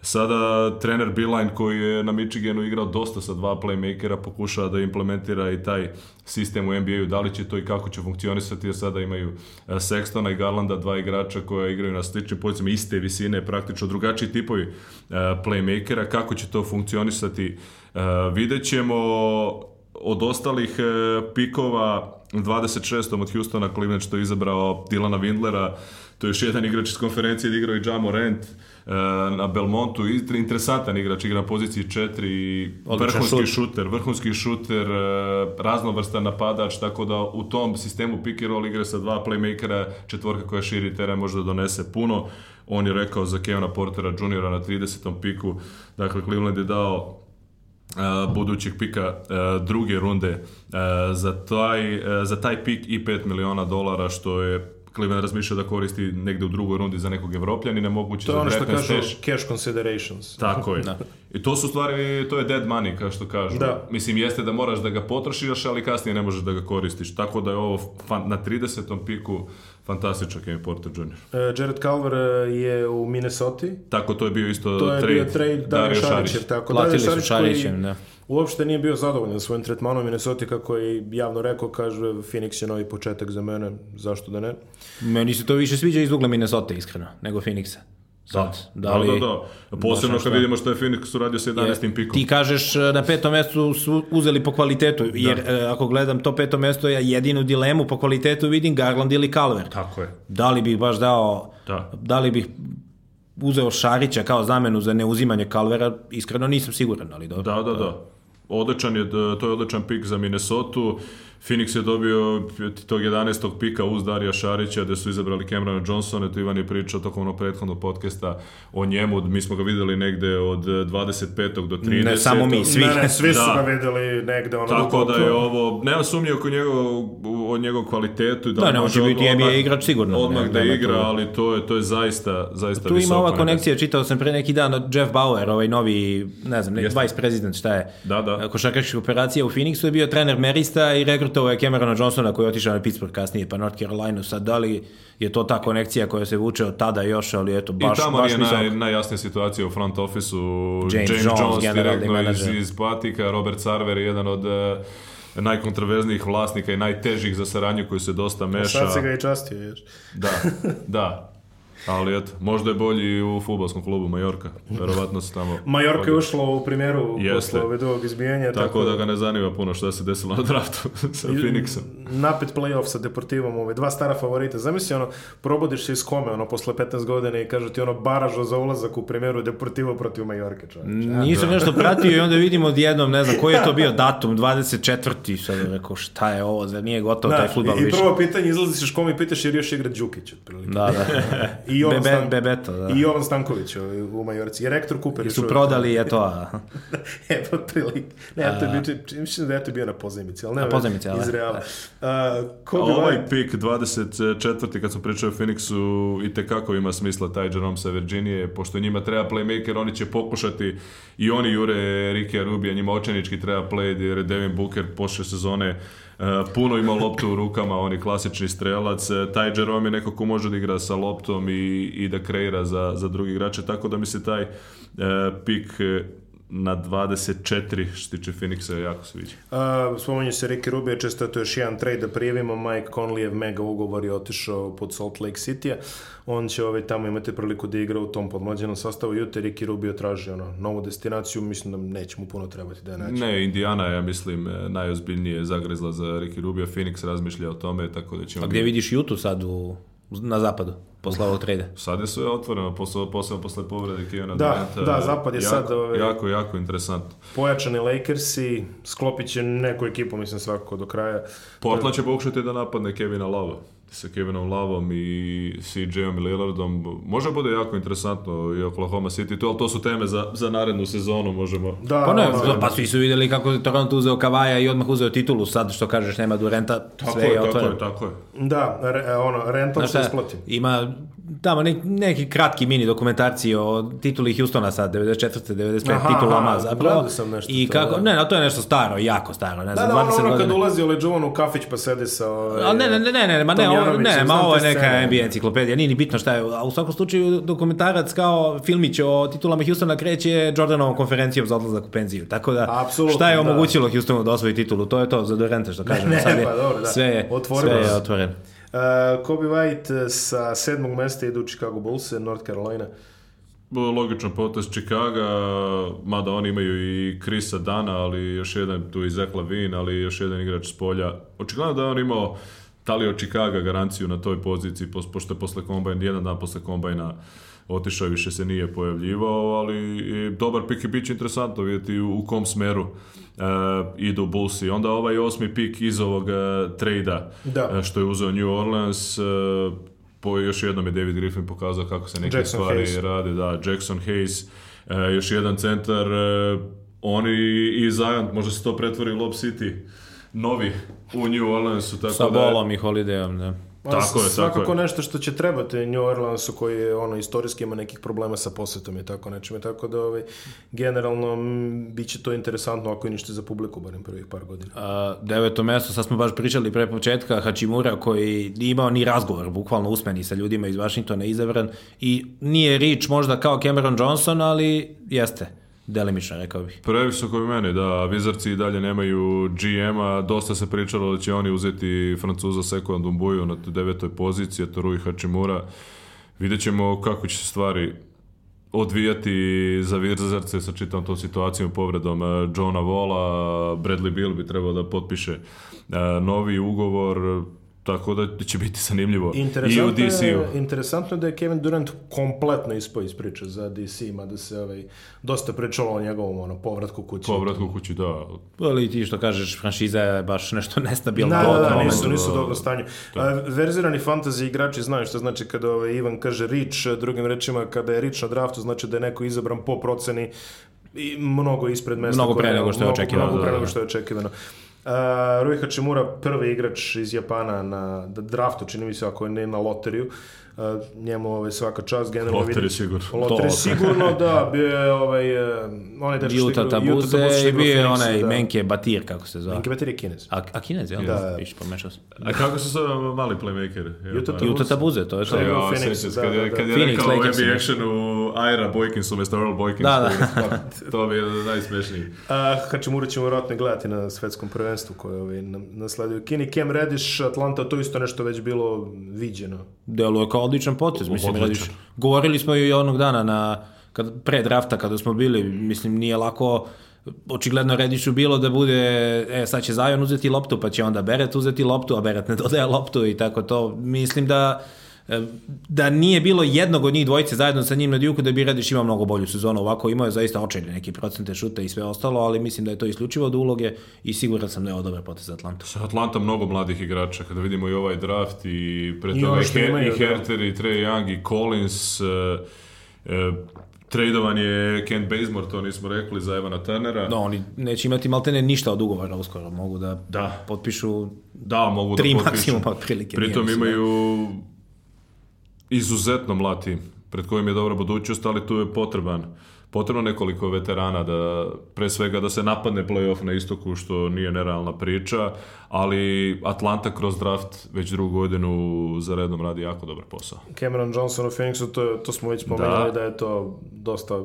Sada trener Beeline koji je na Michiganu igrao dosta sa dva playmakera pokušava da implementira i taj sistem u NBA-u, da li će to i kako će funkcionisati, jer sada imaju e, Sextona i Garlanda, dva igrača koja igraju na sličnim pozicijama, iste visine, praktično drugačiji tipovi e, playmakera, kako će to funkcionisati, e, vidjet ćemo od ostalih pikova 26. od Houstona Cleveland što je izabrao Dilana Windlera, to je još jedan igrač iz konferencije igrao i Jamo Rent, E, na Belmontu, interesantan igrač, igra na poziciji 4, Odličan vrhunski šut. šuter, vrhunski šuter, e, raznovrstan napadač, tako da u tom sistemu pick and roll igre sa dva playmakera, četvorka koja širi teren može da donese puno. On je rekao za Kevina Portera juniora na 30. piku, dakle Cleveland je dao e, budućeg pika druge runde za taj, za taj pik i 5 miliona dolara što je Cleveland razmišljao da koristi negde u drugoj rundi za nekog evropljanina, moguće to je ono što kažu teš... cash considerations. Tako je. da. I to su stvari, to je dead money, kao što kažu. Da. Mislim, jeste da moraš da ga potrošiš, ali kasnije ne možeš da ga koristiš. Tako da je ovo fan... na 30. piku fantastičan Kevin Porter Jr. Uh, e, Jared Culver e, je u Minnesota. Tako, to je bio isto to je trade, bio trade Dario Šarić. Šarić. Tako, Platili Dario Šarić su Šarićem, koji... da uopšte nije bio zadovoljan svojim tretmanom Minnesota kako je javno rekao, kaže Phoenix je novi početak za mene, zašto da ne? Meni se to više sviđa iz ugla Minnesota iskreno, nego Phoenixa. Da. Sad, da, da, li, da, da, da. Posebno kad vidimo što je Phoenix uradio sa 11. Jer, pikom. Ti kažeš e, na petom mestu su uzeli po kvalitetu, da. jer da. ako gledam to peto mesto, ja jedinu dilemu po kvalitetu vidim Garland ili Calvert. Tako je. Da li bih baš dao, da, da li bih uzeo Šarića kao zamenu za neuzimanje Kalvera, iskreno nisam siguran, ali dobro. Da, da, da. Odličan je, to je odličan pik za Minnesota. Phoenix je dobio tog 11. pika uz Darija Šarića gde su izabrali Camerona Johnsona, tu Ivan je pričao tokom onog prethodnog podcasta o njemu, mi smo ga videli negde od 25. do 30. Ne samo mi, svi. Ne, ne, svi su da. ga videli negde. Ono Tako da je ovo, nema sumnje oko njegov, o njegov kvalitetu. Da, da ne može biti NBA igrač sigurno. Odmah da igra, ali to je, to je zaista, zaista tu visoko. Tu ima ova konekcija, čitao sam pre neki dan od Jeff Bauer, ovaj novi, ne znam, ne, vice president, šta je, da, da. košarkaška operacija u Phoenixu je bio trener Merista i rekrut kultova je Camerona Johnsona koji je otišao na Pittsburgh kasnije, pa North Carolina. Sad, da li je to ta konekcija koja se vuče od tada još, ali eto, baš... I tamo baš je naj, najjasnija situacija u front office James, James, Jones, Jones direktno iz, iz Patika, Robert Sarver je jedan od eh, najkontroverznijih vlasnika i najtežih za saranju koji se dosta meša. Sad se ga i častio još. Da, da. Ali eto, možda je bolji u futbolskom klubu Majorka. Verovatno se tamo... Majorka je ušla u primjeru Jeste. posle vedovog izbijanja. Tako, tako, da ga ne zanima puno što se desilo na draftu sa Phoenixom. Napet playoff sa Deportivom, ove dva stara favorita. Zamisli ono, probodiš se iz kome ono, posle 15 godina i kažu ti ono baražo za ulazak u primjeru Deportivo protiv Majorke. Da. Nisam nešto pratio i onda vidimo odjednom, ne znam, koji je to bio datum, 24. Sad je rekao, šta je ovo, zar nije gotovo da, taj futbal više? I prvo pitanje, izlaziš kome i pitaš jer još igra Đukić, otprilike. Da, da. I Jovan Bebe, Stan... Bebeto, da. I Jovan Stanković ovaj, u Majorci. I rektor Cooper. I su prodali je to. Evo, pa prilike. Ne, a... to je bio, mislim da je to bio na pozemici, ali ne, na pozemici, ali. iz Reala. Da. A, ko bi ovaj ovaj... pik 24. kad sam pričali o Phoenixu i tekako ima smisla taj Jerome sa Virginije, pošto njima treba playmaker, oni će pokušati i oni jure Rike Rubija, njima očenički treba play, jer Devin Booker pošle sezone E, puno ima loptu u rukama, on je klasični strelac. E, taj Jerome je neko ko može da igra sa loptom i, i da kreira za, za drugi igrače, tako da mi se taj e, pik na 24 što se tiče Phoenixa jako se vidi. Uh, spomenju se Ricky Rubio, često to je to još jedan trade da prijavimo, Mike Conleyev mega ugovor je otišao pod Salt Lake City-a, on će ovaj, tamo imati priliku da igra u tom podmlađenom sastavu, jute Ricky Rubio traži ono, novu destinaciju, mislim da neće mu puno trebati da je naći. Ne, Indiana ja mislim najozbiljnije zagrezla za Ricky Rubio, Phoenix razmišlja o tome, tako da ćemo... A gdje vidiš Jutu sad u, na zapadu? posle ovog trade. Sad je sve otvoreno, posle, posle, posle povrede Kevina da, Duranta. Da, zapad je jako, sad... Ove, ovaj, jako, jako interesantno. Pojačani Lakersi, sklopit će neku ekipu, mislim, svakako do kraja. Portland će pokušati da napadne Kevina Lava sa Kevinom Lavom i CJ-om i Lillardom. Može da bude jako interesantno i Oklahoma City tu, ali to su teme za, za narednu sezonu, možemo... Da, pa ne, da, da. pa svi su vidjeli kako je Toronto uzeo Kavaja i odmah uzeo titulu, sad što kažeš nema Durenta, tako sve je, je Tako je, tako je. Da, re, e, ono, rentom se isplati. Ima tamo ne, neki kratki mini dokumentarci o tituli Houstona sad, 94. 95. Aha, titulama zapravo. sam nešto. I kako, da. ne, no, to je nešto staro, jako staro, ne znam, da, da, ono, ono kad ulazi u Leđuvan u kafić pa sede sa... Ove, ovaj, ne, ne, ne, ne, ma ne, Jovanović. Ne, ma ovo je neka NBA enciklopedija, nije ni bitno šta je. A u svakom slučaju dokumentarac kao filmić o titulama Houstona kreće Jordanovom konferencijom za odlazak u penziju. Tako da, Absolutno, šta je da. omogućilo da. Houstonu da osvoji titulu? To je to za Dorenta što kažemo. Ne, Sad je, pa dobro, da. Sve je, Otvorimo sve je otvoreno. Uh, Kobe White uh, sa sedmog mesta idu u Chicago Bulls, uh, North Carolina logično potez Čikaga, mada oni imaju i Krisa Dana, ali još jedan tu i Zach Lavin, ali još jedan igrač s polja. Očigledno da on imao Talio da Chicago garanciju na toj poziciji, pošto je posle kombajna, jedan dan posle kombajna otišao više se nije pojavljivao, ali i dobar pik i bit će interesantno vidjeti u, u kom smeru uh, idu Bullsi. Onda ovaj osmi pik iz ovog uh, e, trejda uh, e, što je uzeo New Orleans, uh, po, još jednom je David Griffin pokazao kako se neke Jackson stvari Hayes. rade, da, Jackson Hayes, još jedan centar, oni i Zion, možda se to pretvori u Lob City, novi U New Orleansu, tako Sa da... Sa Bolom i Holidayom, da. Pa, tako je, tako je. nešto što će trebati New Orleansu koji je ono istorijski ima nekih problema sa posetom i tako nečime, tako da ovaj, generalno m, bit će to interesantno ako je ništa za publiku, barem prvih par godina. A, deveto mesto, sad smo baš pričali pre početka, Hačimura koji nije imao ni razgovor, bukvalno usmeni sa ljudima iz Vašingtona izabran i nije rič možda kao Cameron Johnson, ali jeste Delimično, rekao bih. Previsoko bi meni, da. Vizarci i dalje nemaju GM-a. Dosta se pričalo da će oni uzeti Francuza Seko Dumbuju na devetoj poziciji, Rui Hachimura. Vidjet ćemo kako će se stvari odvijati za Vizarce sa čitavom tom situacijom povredom e, Johna Vola. Bradley Bill bi trebao da potpiše e, novi ugovor Tako da će biti zanimljivo. I u DC-u. Interesantno je da je Kevin Durant kompletno ispao iz priče za DC, ima da se ovaj, dosta pričalo o njegovom ono, povratku kući. Povratku kući, da. Ali ti što kažeš, franšiza je baš nešto nestabilno. Da, da, da, nisu, nisu da, da, da. dobro stanje. Da. Verzirani fantasy igrači znaju što znači kada ovaj, Ivan kaže Rich, drugim rečima kada je reach na draftu, znači da je neko izabran po proceni i mnogo ispred mesta. Mnogo pre nego što je očekivano. Mnogo pre nego što je očekivano. Da, da. Uh, Rui Hachimura, prvi igrač iz Japana na draftu, čini mi se, ako ne na loteriju. Uh, njemu ovaj, svaka čast. Generalno Loter je sigurno. Loter je sigurno, da. Bio je ovaj, uh, onaj dečko što Juta i bio je onaj da. Menke Batir, kako se zove. Menke Batir je kinez. A, a kinez, je? Da. da. Iš, pomešao sam. A kako se zove mali playmaker? Juta da? Tabuze. Juta Tabuze, to je što. Da, Phoenix, da, da, da. Kad je rekao Phoenix, u Aira Boykins umjesto Earl Boykins. Da, da. to bi je najsmešniji. A, Hačimura ćemo vjerojatno gledati na svetskom prvenstvu koje ovi ovaj, nasleduju. Kini, Cam Redish, Atlanta, to isto nešto već bilo viđeno. Deluje kao odličan potez, mislim, Redish. Govorili smo i onog dana na, kad, pre drafta kada smo bili, mislim, nije lako očigledno Redišu bilo da bude, e, sad će Zion uzeti loptu, pa će onda Beret uzeti loptu, a Beret ne dodaje loptu i tako to. Mislim da da nije bilo jednog od njih dvojice zajedno sa njim na Duke, da bi Radiš imao mnogo bolju sezonu. Ovako imao je zaista očajne neki procente šuta i sve ostalo, ali mislim da je to isključivo od uloge i siguran sam da je ovo dobar potez za Atlanta. Sa Atlanta mnogo mladih igrača, kada vidimo i ovaj draft i pre toga i, Her, i da. Herter da. i Trey Young i Collins, uh, uh, Tradovan je Kent Bazemore, to nismo rekli, za Evana Turnera. No, oni neće imati maltene ništa od ugovora uskoro, mogu da, da. potpišu da, mogu da tri da potpišu. maksimuma otprilike. Pritom imaju da- izuzetno mlad tim pred kojim je dobra budućnost, ali tu je potreban potrebno nekoliko veterana da pre svega da se napadne playoff na istoku što nije nerealna priča, ali Atlanta kroz draft već drugu godinu za redom radi jako dobar posao. Cameron Johnson u Phoenixu, to, to smo već pomenuli da. da je to dosta,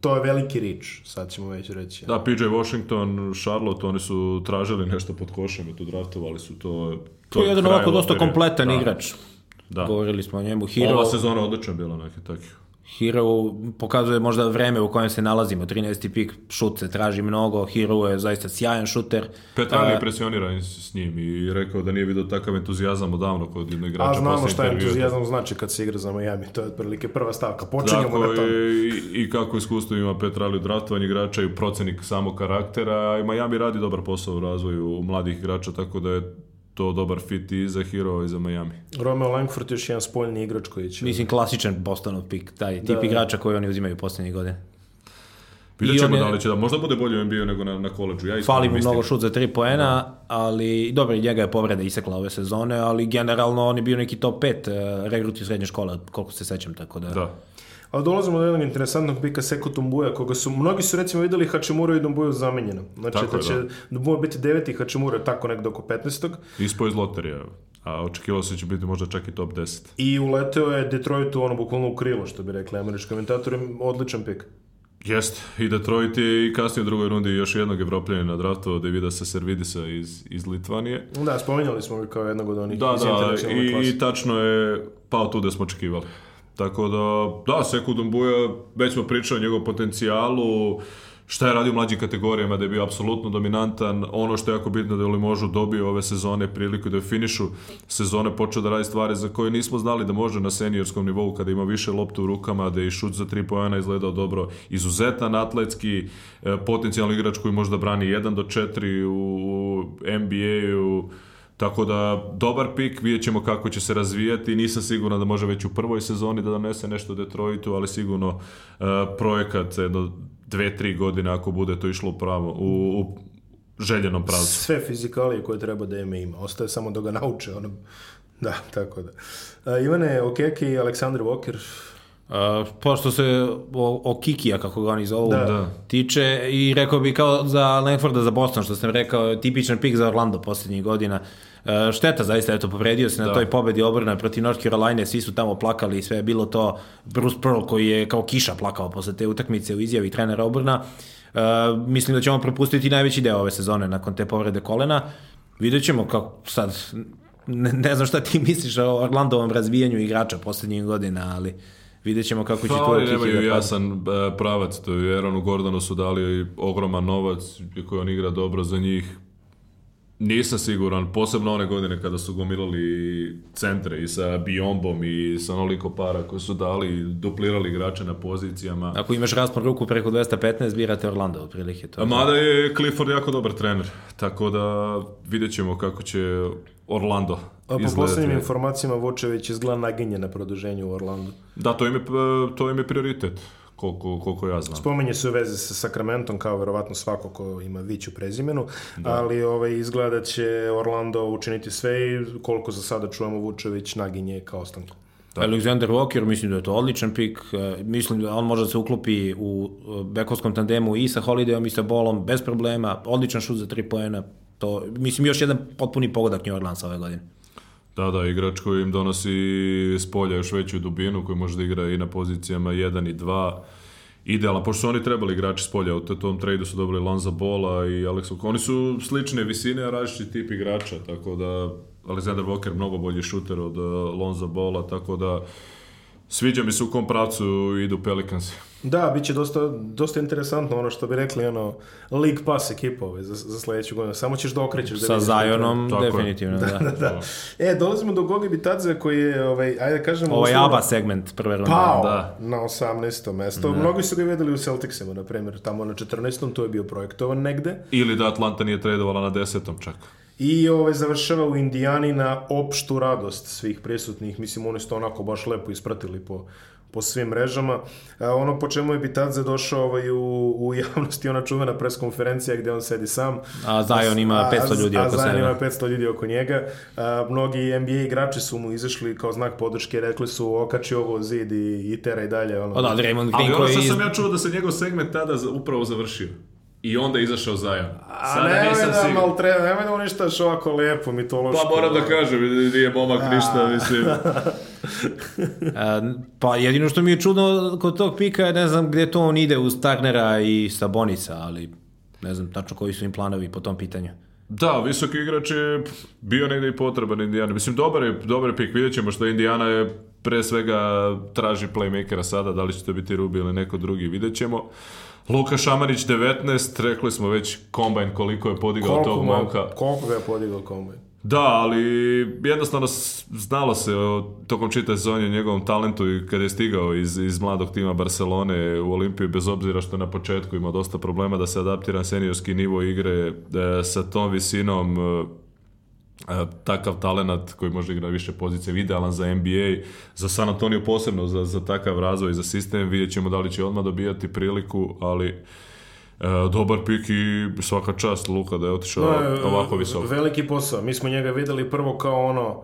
to je veliki rič, sad ćemo već reći. Da, PJ Washington, Charlotte, oni su tražili nešto pod košem i draftovali su to. To, to je jedan ovako dosta kompletan da. igrač. Da. Govorili smo o njemu. Hero... Ova sezona odlična bila neke takih. Hero pokazuje možda vreme u kojem se nalazimo, 13. pik, šut se traži mnogo, Hero je zaista sjajan šuter. Petan je uh, impresioniran s njim i rekao da nije vidio takav entuzijazam odavno kod jednog igrača. A znamo šta je entuzijazam znači kad se igra za Miami, to je otprilike prva stavka, počinjemo Tako na tom. I, I kako iskustvo ima Petrali u draftovanju igrača i procenik samog karaktera, i Miami radi dobar posao u razvoju mladih igrača, tako da je to dobar fit i za Hero i za Miami. Romeo Langford je još jedan spoljni igrač koji će... Mislim, klasičan Bostonov pik, taj tip da. igrača koji oni uzimaju poslednjih godine. Vidjet ćemo je... da li će da možda bude bolje u NBA nego na, na koleđu. Ja Fali mu mnogo šut za tri poena, da. ali dobro, njega je povreda isekla ove sezone, ali generalno on je bio neki top 5 uh, eh, regruti srednje škole, koliko se sećam, tako da... da. Ali dolazimo do jednog interesantnog pika Seko Tumbuja, koga su, mnogi su recimo videli Hačemura i Dumbuju zamenjena. Znači tako da će Dumbuja da. biti deveti, Hačemura tako nekdo oko 15. Ispo iz loterije, a očekivalo se da će biti možda čak i top 10. I uleteo je Detroit u ono bukvalno u krilo, što bi rekli američki komentator, odličan pik. Jest, i Detroit je i kasnije u drugoj rundi još jednog evropljanina draftovao Davida Saservidisa iz, iz Litvanije. Da, spominjali smo ga kao jednog od onih. Da, da, i, i tačno je pao tu da smo očekivali. Tako da, da, Seku Dumbuja, već smo pričali o njegovom potencijalu, šta je radio u mlađim kategorijama, da je bio apsolutno dominantan. Ono što je jako bitno da je Limožu dobio ove sezone priliku da je finišu sezone počeo da radi stvari za koje nismo znali da može na seniorskom nivou kada ima više loptu u rukama, da je i šut za tri pojena izgledao dobro. Izuzetan atletski, e, potencijalni igrač koji možda brani 1 do 4 u NBA-u, Tako da, dobar pik, vidjet ćemo kako će se razvijati. Nisam siguran da može već u prvoj sezoni da donese nešto Detroitu, ali sigurno uh, projekat jedno dve, tri godine ako bude to išlo pravo, u, u željenom pravcu. Sve fizikalije koje treba da ime ima. Ostaje samo da ga nauče. Ono... Da, tako da. Uh, Ivane Okeki i Aleksandar Walker, Uh, e, pa što se o, o Kikija, kako ga oni zovu, da. da, tiče i rekao bi kao za Langforda za Boston, što sam rekao, tipičan pik za Orlando poslednjih godina. Uh, E, šteta zaista, eto, povredio se na da. toj pobedi obrana protiv North Carolina, svi su tamo plakali i sve je bilo to. Bruce Pearl koji je kao kiša plakao posle te utakmice u izjavi trenera obrana. Uh, e, mislim da ćemo propustiti najveći deo ove sezone nakon te povrede kolena. Vidjet ćemo kako sad, ne, ne znam šta ti misliš o Orlandovom razvijanju igrača poslednjih godina, ali vidjet ćemo kako će pa, to otići. nemaju jasan e, pravac, to je Aaronu Gordonu su dali ogroman novac koji on igra dobro za njih, Nisam siguran, posebno one godine kada su gomilali centre i sa Biombom i sa onoliko para koje su dali, duplirali igrače na pozicijama. Ako imaš raspon ruku preko 215, birate Orlando otprilike. To Mada je Clifford jako dobar trener, tako da vidjet ćemo kako će Orlando A po poslednjim informacijama Vočević izgleda naginje na produženju u Orlando. Da, to im je, to im je prioritet koliko, koliko ja znam. Spomenje se u vezi sa Sakramentom, kao verovatno svako ko ima vić u prezimenu, da. ali ovaj, izgleda će Orlando učiniti sve i koliko za sada čujemo Vučević naginje kao ostanku. Da. Alexander Walker, mislim da je to odličan pik, e, mislim da on može da se uklopi u e, bekovskom tandemu i sa Holidayom i sa Bolom bez problema, odličan šut za tri poena, to, mislim još jedan potpuni pogodak New Orleans ove godine. Da, da, igrač koji im donosi s polja još veću dubinu, koji može da igra i na pozicijama 1 i 2. Idealno, pošto su oni trebali igrači s polja, u tom tradu su dobili Lanza Bola i Alex Oka. Oni su slične visine, a različiti tip igrača, tako da Alexander Walker mnogo bolji šuter od eh, Lonza Bola, tako da Sviđa mi se u kom pravcu idu Pelicans. Da, bit će dosta, dosta interesantno ono što bi rekli, ono, League Pass ekipove za, za sledeću godinu. Samo ćeš da okrećeš. Sa Zajonom, definitivno, da, da, da, da. da. E, dolazimo do Gogi Bitadze koji je, ovaj, ajde da kažemo... Ovaj uslovno, ABA segment prve runde. Pao da. na 18. mesto. Da. Mnogi su ga vidjeli u Celticsima, na primjer, tamo na 14. to je bio projektovan negde. Ili da Atlanta nije tradovala na 10. čak. I ove, završava u Indijani na opštu radost svih prisutnih. Mislim, oni su to onako baš lepo ispratili po, po svim mrežama. A e, ono po čemu je Bitadze došao ovaj, u, u javnosti, ona čuvena preskonferencija gde on sedi sam. A Zion ima 500 ljudi a, oko sebe. A Zion ima 500 ljudi oko njega. E, a, mnogi NBA igrači su mu izašli kao znak podrške, rekli su okači ovo zid i, i dalje. Ono. O da, Draymond Green koji... Ali ono sam ja čuo da se njegov segment tada upravo završio. I onda izašao zajam. Sada nemoj nisam da sigur... maltre, nemoj da uništaš da ovako lepo, mitološko. Pa moram da kažem, nije momak A. ništa, mislim. E, pa jedino što mi je čudno kod tog pika je ne znam gde to on ide uz Tagnera i Sabonica, ali ne znam tačno koji su im planovi po tom pitanju. Da, visoki igrač je bio negde i potreban Indijana. Mislim, dobar je, dobar je pik, vidjet ćemo što Indijana je pre svega traži playmakera sada, da li će to biti Rubi ili neko drugi, vidjet ćemo. Luka Šamarić 19, rekli smo već kombajn koliko je podigao koliko tog momka. Koliko ga je podigao kombajn? Da, ali jednostavno znalo se o, tokom čita sezone o njegovom talentu i kada je stigao iz, iz mladog tima Barcelone u Olimpiju, bez obzira što na početku ima dosta problema da se adaptira na seniorski nivo igre e, sa tom visinom e, E, takav talenat koji može igrati više pozicije, idealan za NBA, za San Antonio posebno, za, za takav razvoj, za sistem, vidjet ćemo da li će odmah dobijati priliku, ali e, dobar pik i svaka čast Luka da je otišao no, e, ovako visoko. Veliki posao, mi smo njega videli prvo kao ono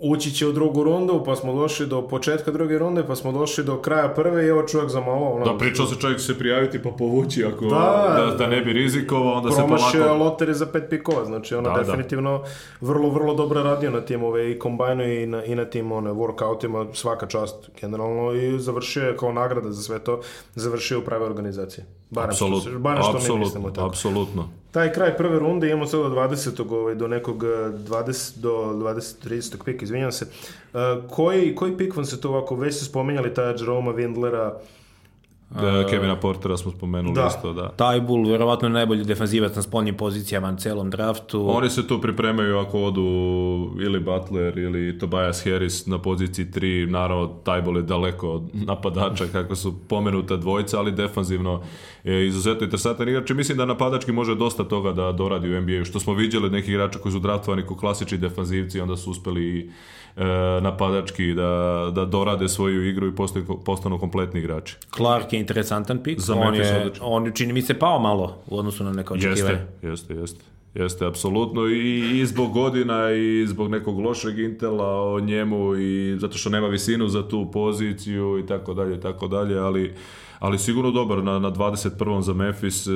ući će u drugu rundu, pa smo došli do početka druge runde, pa smo došli do kraja prve i evo čovjek za malo... Ono, da, pričao se čovjek se prijaviti pa povući ako, da, da, da ne bi rizikovao, onda se polako... Promašio lotere za pet pikova, znači ono da, da. definitivno da. vrlo, vrlo dobro radio na tim ove i kombajnu i na, i na tim one, workoutima, svaka čast generalno i završio je kao nagrada za sve to, završio u prave organizacije. Barem apsolut, što, barem što apsolut, mi mislimo tako. Apsolutno, Apsolutno, taj kraj prve runde imamo do 20. Ovaj, do nekog 20, eh, do 20. 30. pika, izvinjam se. Uh, koji, koji pik vam se to ovako, već ste spomenjali taj Jeroma Windlera, uh, Da, Kevina Portera smo spomenuli da. isto, da. Tajbul, verovatno najbolji defanzivac na spoljnim pozicijama na celom draftu. Oni se tu pripremaju ako odu ili Butler ili Tobias Harris na poziciji 3. Naravno, Tajbul je daleko od napadača kako su pomenuta dvojca, ali defanzivno je izuzetno interesantan igrač. Mislim da napadački može dosta toga da doradi u NBA. Što smo vidjeli nekih igrača koji su draftovani kao klasični defanzivci, onda su uspeli i E, napadački, da, da dorade svoju igru i postaju, postanu kompletni igrači. Clark je interesantan pik. Za on, je, on čini mi se pao malo u odnosu na neka očekivanja. Jeste, jeste, jeste. Jeste, apsolutno I, i zbog godina i zbog nekog lošeg intela o njemu i zato što nema visinu za tu poziciju i tako dalje i tako dalje, ali ali sigurno dobar na, na 21. za Memphis e,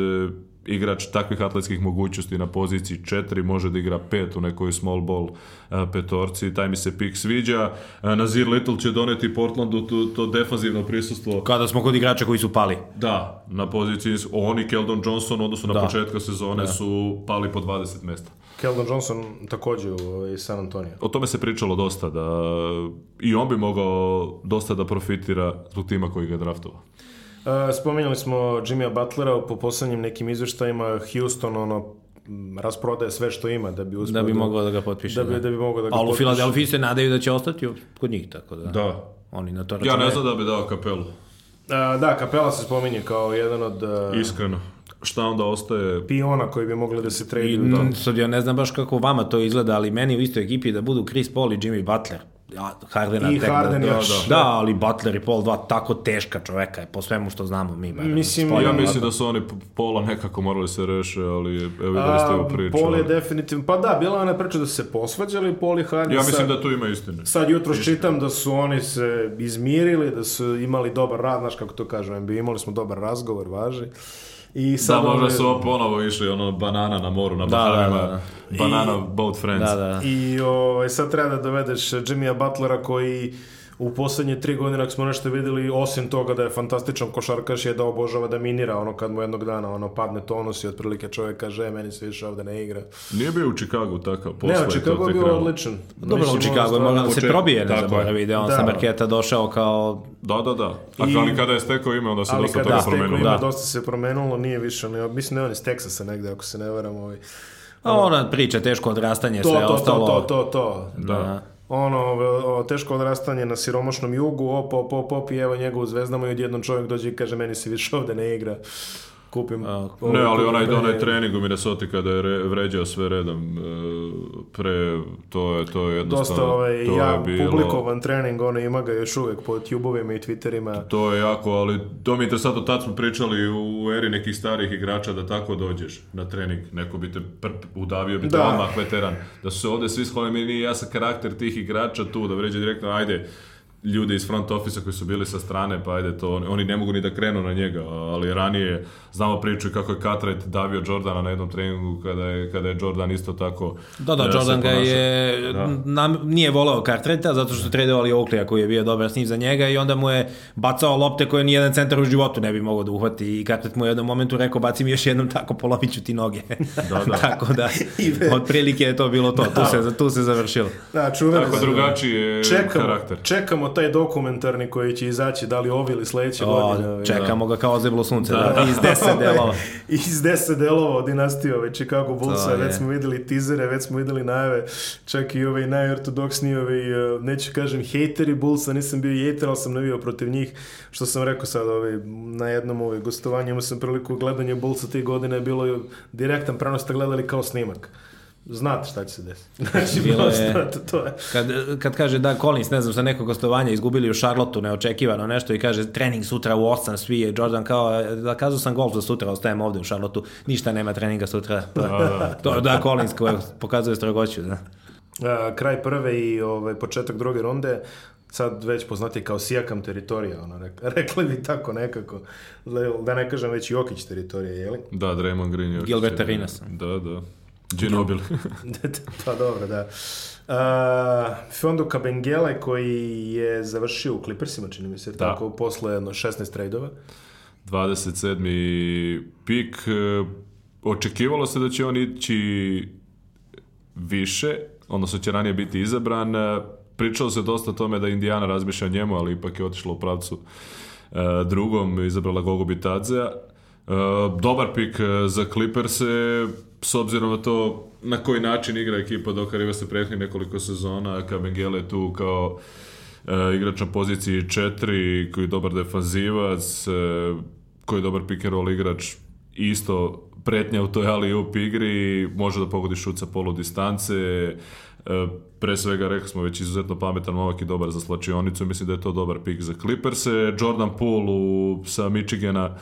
igrač takvih atletskih mogućnosti na poziciji 4 može da igra 5 u nekoj small ball e, petorci, taj mi se pik sviđa. E, Nazir Little će doneti Portlandu to, to defanzivno prisustvo. Kada smo kod igrača koji su pali. Da, na poziciji oni Keldon Johnson odnosno da. na početka sezone da. su pali po 20 mesta. Keldon Johnson takođe u ovaj, San Antonio. O tome se pričalo dosta da i on bi mogao dosta da profitira zbog tima koji ga draftovao spominjali smo Jimmya Butlera po poslednjim nekim izveštajima Houston ono rasprodaje sve što ima da bi uspio da bi da- mogao da ga potpiše da bi da, da bi mogao da ga ali u Filadelfiji se nadaju da će ostati kod njih tako da da oni na to računaju. ja ne znam da bi dao kapelu A, da kapela se spominje kao jedan od uh... iskreno šta onda ostaje? Piona koji bi mogli da se traduju. Da. Sad ja ne znam baš kako vama to izgleda, ali meni u istoj ekipi da budu Chris Paul i Jimmy Butler. Ja, Harden, I da, da, Harden da, još. Da, da. ali Butler i Paul 2 tako teška čoveka je, po svemu što znamo mi. Barem, mislim, ja mislim da su oni Pola nekako morali se reše, ali evo da ste ovo priču. Paul je definitivno, pa da, bila ona priča da se posvađali Paul i Harden. Ja mislim sad, da tu ima istine. Sad jutro čitam da su oni se izmirili, da su imali dobar rad, znaš kako to kažu, imali smo dobar razgovor, važi. Uh, I sad, da, možda su ovo ponovo išli, ono, banana na moru, na Bahamima. Da, da, da, da. Banana I, boat friends. Da, da. da. I o, ovaj, sad treba da dovedeš Jimmya Butlera koji u poslednje tri godine, ako smo nešto videli, osim toga da je fantastičan košarkaš, je da obožava da minira, ono kad mu jednog dana ono, padne tonus i otprilike čovjek kaže, e, meni se više ovde ne igra. Nije bio u Čikagu takav, posle ne, u Čikagu je bio odličan. Dobro, u Čikagu je morao da se probije, ne zaboravi, da on da. sa Marketa došao kao... Da, da, da. A I... ali kada je stekao ime, onda se dosta toga promenilo. Ime, da. dosta se promenilo, nije više, ne, mislim da je on iz Teksasa negde, ako se ne varam, Ovaj. A ona priča, teško odrastanje, to, sve to, ostalo. To, to, to, to. Da. da ono, teško odrastanje na siromašnom jugu, op, op, op, op i evo njega u zvezdama i odjednom čovjek dođe i kaže meni se više ovde ne igra kupim... A, ne, ali onaj, pre... onaj trening u Minnesota kada je re, vređao sve redom e, pre, to je, to je jednostavno... Dosta ovaj, to ja, je bilo... publikovan trening, ono ima ga još uvijek po YouTube-ovima i Twitterima. To je jako, ali to mi je interesantno, tad smo pričali u eri nekih starih igrača da tako dođeš na trening, neko bi te prp, udavio bi te da. odmah veteran. Da su se ovdje svi skloni, mi nije jasan karakter tih igrača tu, da vređa direktno, ajde, ljude iz front ofisa koji su bili sa strane, pa ajde to, oni ne mogu ni da krenu na njega, ali ranije znamo priču kako je Katret davio Jordana na jednom treningu kada je, kada je Jordan isto tako... Da, da, e, Jordan ga je, da. nam, nije voleo Katreta zato što je ali Oakley koji je bio dobar s njim za njega i onda mu je bacao lopte koje nijedan centar u životu ne bi mogao da uhvati i Katret mu je u jednom momentu rekao baci mi još jednom tako polomit ću ti noge. Da, da. tako da, otprilike je to bilo to, da. tu, se, tu se završilo. Da, čuveno. Tako drugačiji je čekamo, karakter. Čekamo taj dokumentarni koji će izaći, da li ovi ili sledeće godine. Ovaj, čekamo da. ga kao zeblo sunce, da. da. iz deset ovaj, delova. iz deset delova od dinastije ove Chicago Bullsa, već smo videli tizere, već smo videli najave, čak i ove najortodoksnije, ove, e, neću kažem hejteri Bullsa, nisam bio jejter, ali sam navio protiv njih, što sam rekao sad ove, na jednom ove, gostovanju, imao sam priliku gledanje Bullsa te godine, je bilo direktan prenos, gledali kao snimak znate šta će se desiti. Znači, bilo je, znate, to je. Kad, kad kaže da Collins, ne znam, sa nekog gostovanja izgubili u Charlotteu neočekivano nešto i kaže trening sutra u 8 svi je Jordan kao da kazao sam golf za sutra, ostajem ovde u Charlotteu, ništa nema treninga sutra. To, da, da, da, to, da Collins koja pokazuje strogoću, da. A, e, kraj prve i ovaj, početak druge runde, sad već poznati kao Sijakam teritorija, ono, rekla, rekli bi tako nekako, da ne kažem već Jokić teritorija, jeli? Da, Draymond Green Jokić. Gilbert Arenas. Da, da. Ginobili. pa dobro, da. Uh, Fondo Kabengele koji je završio u Clippersima, čini mi se, da. tako, posle jedno, 16 tradeova. 27. pik. E, očekivalo se da će on ići više, odnosno će ranije biti izabran. E, pričalo se dosta o tome da Indiana razmišlja o njemu, ali ipak je otišla u pravcu e, drugom, izabrala Gogo Bitadzea. E, dobar pik e, za Clippers -e, s obzirom na to na koji način igra ekipa Doka se prethodnih nekoliko sezona, Kabengele tu kao e, igrač na poziciji 4, koji je dobar defanzivac, e, koji je dobar pick and roll igrač, isto pretnja u toj ali up igri, može da pogodi šut sa polu distance, e, pre svega rekli smo već izuzetno pametan momak i dobar za slačionicu, mislim da je to dobar pik za Clippers. -e. Jordan Poole u, sa Michigana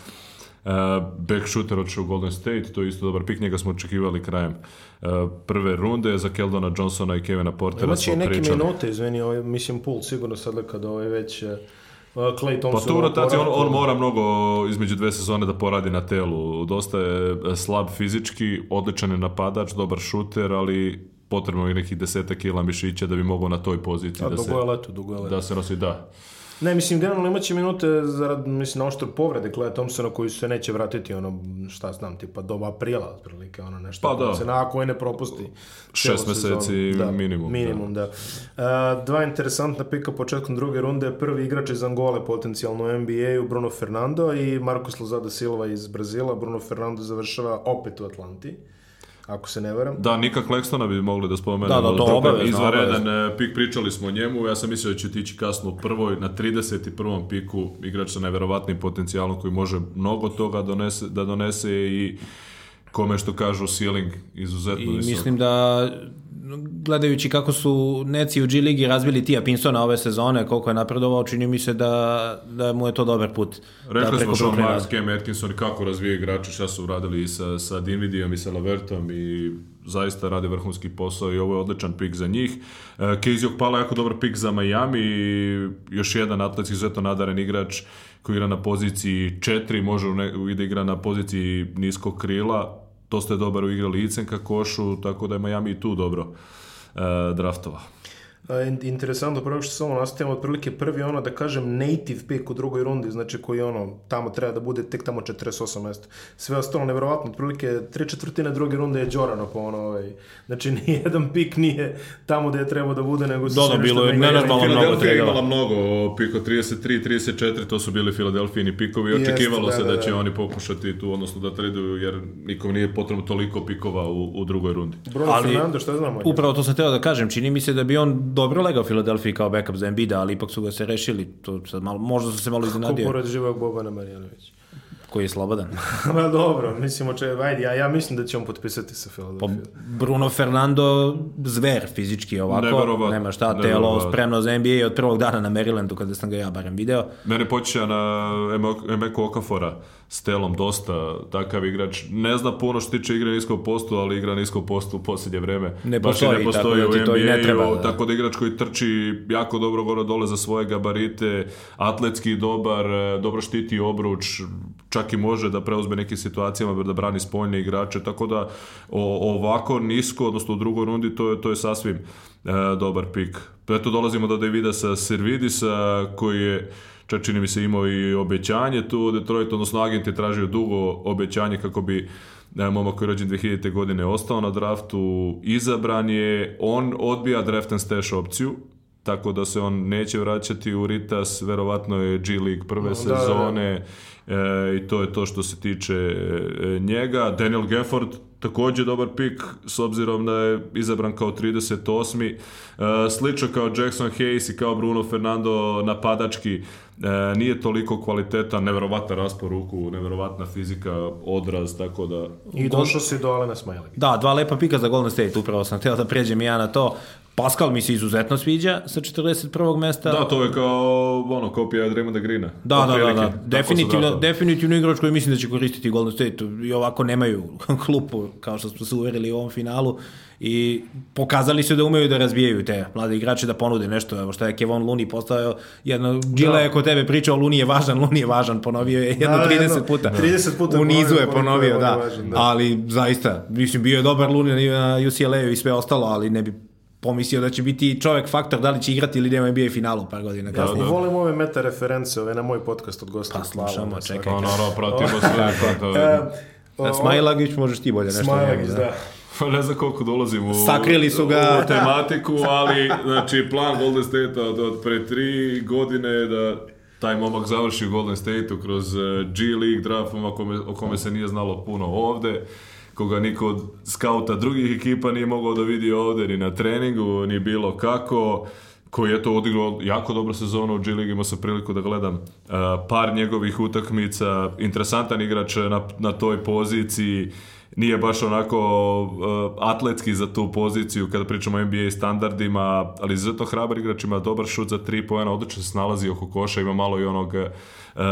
Uh, back shooter od u Golden State, to je isto dobar pik, njega smo očekivali krajem uh, prve runde za Keldona Johnsona i Kevina Portera. Imaće neke pričali. minute, izveni, ovaj, mislim, Pool sigurno sad da kada ovaj već... Uh, e, Clay Thompson... Pa tu rotaciju, on, on mora mnogo između dve sezone da poradi na telu. Dosta je slab fizički, odličan je napadač, dobar šuter, ali potrebno je nekih deseta kila mišića da bi mogao na toj poziciji A, da, se, letu, da se nosi. Da, Ne, mislim, generalno imaće minute zarad, mislim, na oštru povrede Kleja Thompsona koji se neće vratiti, ono, šta znam, tipa do aprila, otprilike, ono, nešto. Pa da. Se, na, je ne propusti. Šest meseci da, minimum. Da. Minimum, da. da. Uh, dva interesantna pika početkom druge runde. Prvi igrač iz Angole, potencijalno u NBA-u, Bruno Fernando i Marcos Lozada Silva iz Brazila. Bruno Fernando završava opet u Atlanti ako se ne varam. Da, Nika Claxtona bi mogli da spomenemo. Da, da, to obavezno. Izvaredan eh, pik, pričali smo o njemu, ja sam mislio da će tići kasno u prvoj, na 31. piku, igrač sa neverovatnim potencijalom koji može mnogo toga donese, da donese i kome što kažu ceiling izuzetno I visoko. mislim da gledajući kako su Neci u G ligi razbili Tija Pinsona ove sezone, koliko je napredovao, čini mi se da, da mu je to dobar put. Da Rekli da smo što Marks, Cam Atkinson, kako razvije igrače, šta su radili i sa, sa Dinvidijom i sa Lavertom i zaista rade vrhunski posao i ovo je odličan pik za njih. E, Casey Okpala je jako dobar pik za Miami i još jedan atletski izuzetno nadaren igrač koji igra na poziciji 4, može u ne, da igra na poziciji niskog krila, dosta je dobar u igra licenka košu, tako da je Miami i tu dobro uh, draftova interesantno prvo što sam ono nastavimo otprilike prvi ono da kažem native pick u drugoj rundi, znači koji ono tamo treba da bude tek tamo 48 mesta. Sve ostalo nevjerovatno, otprilike tri četvrtine druge runde je Đorano po ono ovaj. Znači ni jedan pik nije tamo da je trebao da bude nego se Dono, da, da, bilo je nenormalno mnogo trega. imala mnogo piko 33, 34, to su bili Filadelfijini pikovi, očekivalo Jest, da, se da, da, da, će oni pokušati tu odnosno da traduju jer nikom nije potrebno toliko pikova u, u drugoj rundi. Bruno Ali, Fernando, šta znamo? Upravo to sam teo da kažem, čini mi se da bi on dobro legao Filadelfiji kao backup za Embida, ali ipak su ga se rešili. To sad malo, možda su se malo iznenadio. Kako pored živog Bobana Marjanović? koji je slobodan. Ma dobro, mislim, oče, ajde, ja, ja mislim da će on potpisati sa Philadelphia. Pa Bruno Fernando zver fizički ovako, Neverovat. nema šta, Neverovat. telo spremno za NBA od prvog dana na Marylandu kada sam ga ja barem video. Mene počeja na Emeko Okafora Stelom dosta takav igrač. Ne zna puno što tiče igre niskog postu, ali igra niskog postu u posljednje vreme. Ne postoji, Baš ne postoji tako da ti to i ne treba. Da, da. Tako da igrač koji trči jako dobro gore dole za svoje gabarite, atletski dobar, e, dobro štiti obruč, čak i može da preuzme nekim situacijama da brani spoljne igrače, tako da ovako nisko, odnosno u drugoj rundi, to je, to je sasvim e, dobar pik. Eto dolazimo do Davida sa Servidisa koji je čak čini mi se imao i obećanje tu Detroit, odnosno agent je tražio dugo obećanje kako bi e, momak koji je rođen 2000. godine ostao na draftu, izabran je, on odbija draft and stash opciju, tako da se on neće vraćati u Ritas, verovatno je G League prve da, sezone da, da. E, i to je to što se tiče e, njega. Daniel Gafford takođe dobar pik s obzirom da je izabran kao 38. E, slično kao Jackson Hayes i kao Bruno Fernando napadački e, nije toliko kvaliteta, neverovatna raspor ruku, neverovatna fizika, odraz, tako da... I došao si do Alena Smajlegi. Da, dva lepa pika za Golden State, upravo sam htio da pređem i ja na to Pascal mi se izuzetno sviđa sa 41. mesta. Da, to je kao ono, kopija Dremanda Grina. Da, da, da, da, Definitivno, definitivno igrač koji mislim da će koristiti Golden State. I ovako nemaju klupu, kao što smo se uverili u ovom finalu. I pokazali su da umeju da razvijaju te mlade igrače, da ponude nešto. Evo šta je Kevon Luni postao jedno... Da. Gila da. je kod tebe pričao, Luni je važan, Luni je važan. Ponovio je jedno da, 30 jedno, puta. 30 puta. U nizu je ponovio, da. Važan, da. Ali zaista, mislim, bio je dobar Luni na UCLA-u i sve ostalo, ali ne bi pomislio da će biti čovek faktor da li će igrati ili nema da NBA finalu par godina da, kasnije. Da, da, da. Volim ove meta reference, ove na moj podcast od gosta. Pa slušamo, čekaj. Ono, pa, ono, pratimo sve. Pa, Smajlagić možeš ti bolje nešto. Smajlagić, da. da pa, ne znam koliko dolazim u, Sakrili su ga. u tematiku, ali znači, plan Golden State od, od pre tri godine je da taj momak završi u Golden State-u kroz eh, G League draft o kome, o kome se nije znalo puno ovde koga niko od skauta drugih ekipa nije mogao da vidi ovde ni na treningu, ni bilo kako koji je to odigrao jako dobru sezonu u G-Ligi, imao sam priliku da gledam uh, par njegovih utakmica, interesantan igrač na, na toj poziciji, nije baš onako eh, atletski za tu poziciju kada pričamo o NBA standardima, ali izuzetno hrabar igrač, ima dobar šut za 3 poena, odlično se nalazi oko koša, ima malo i onog uh,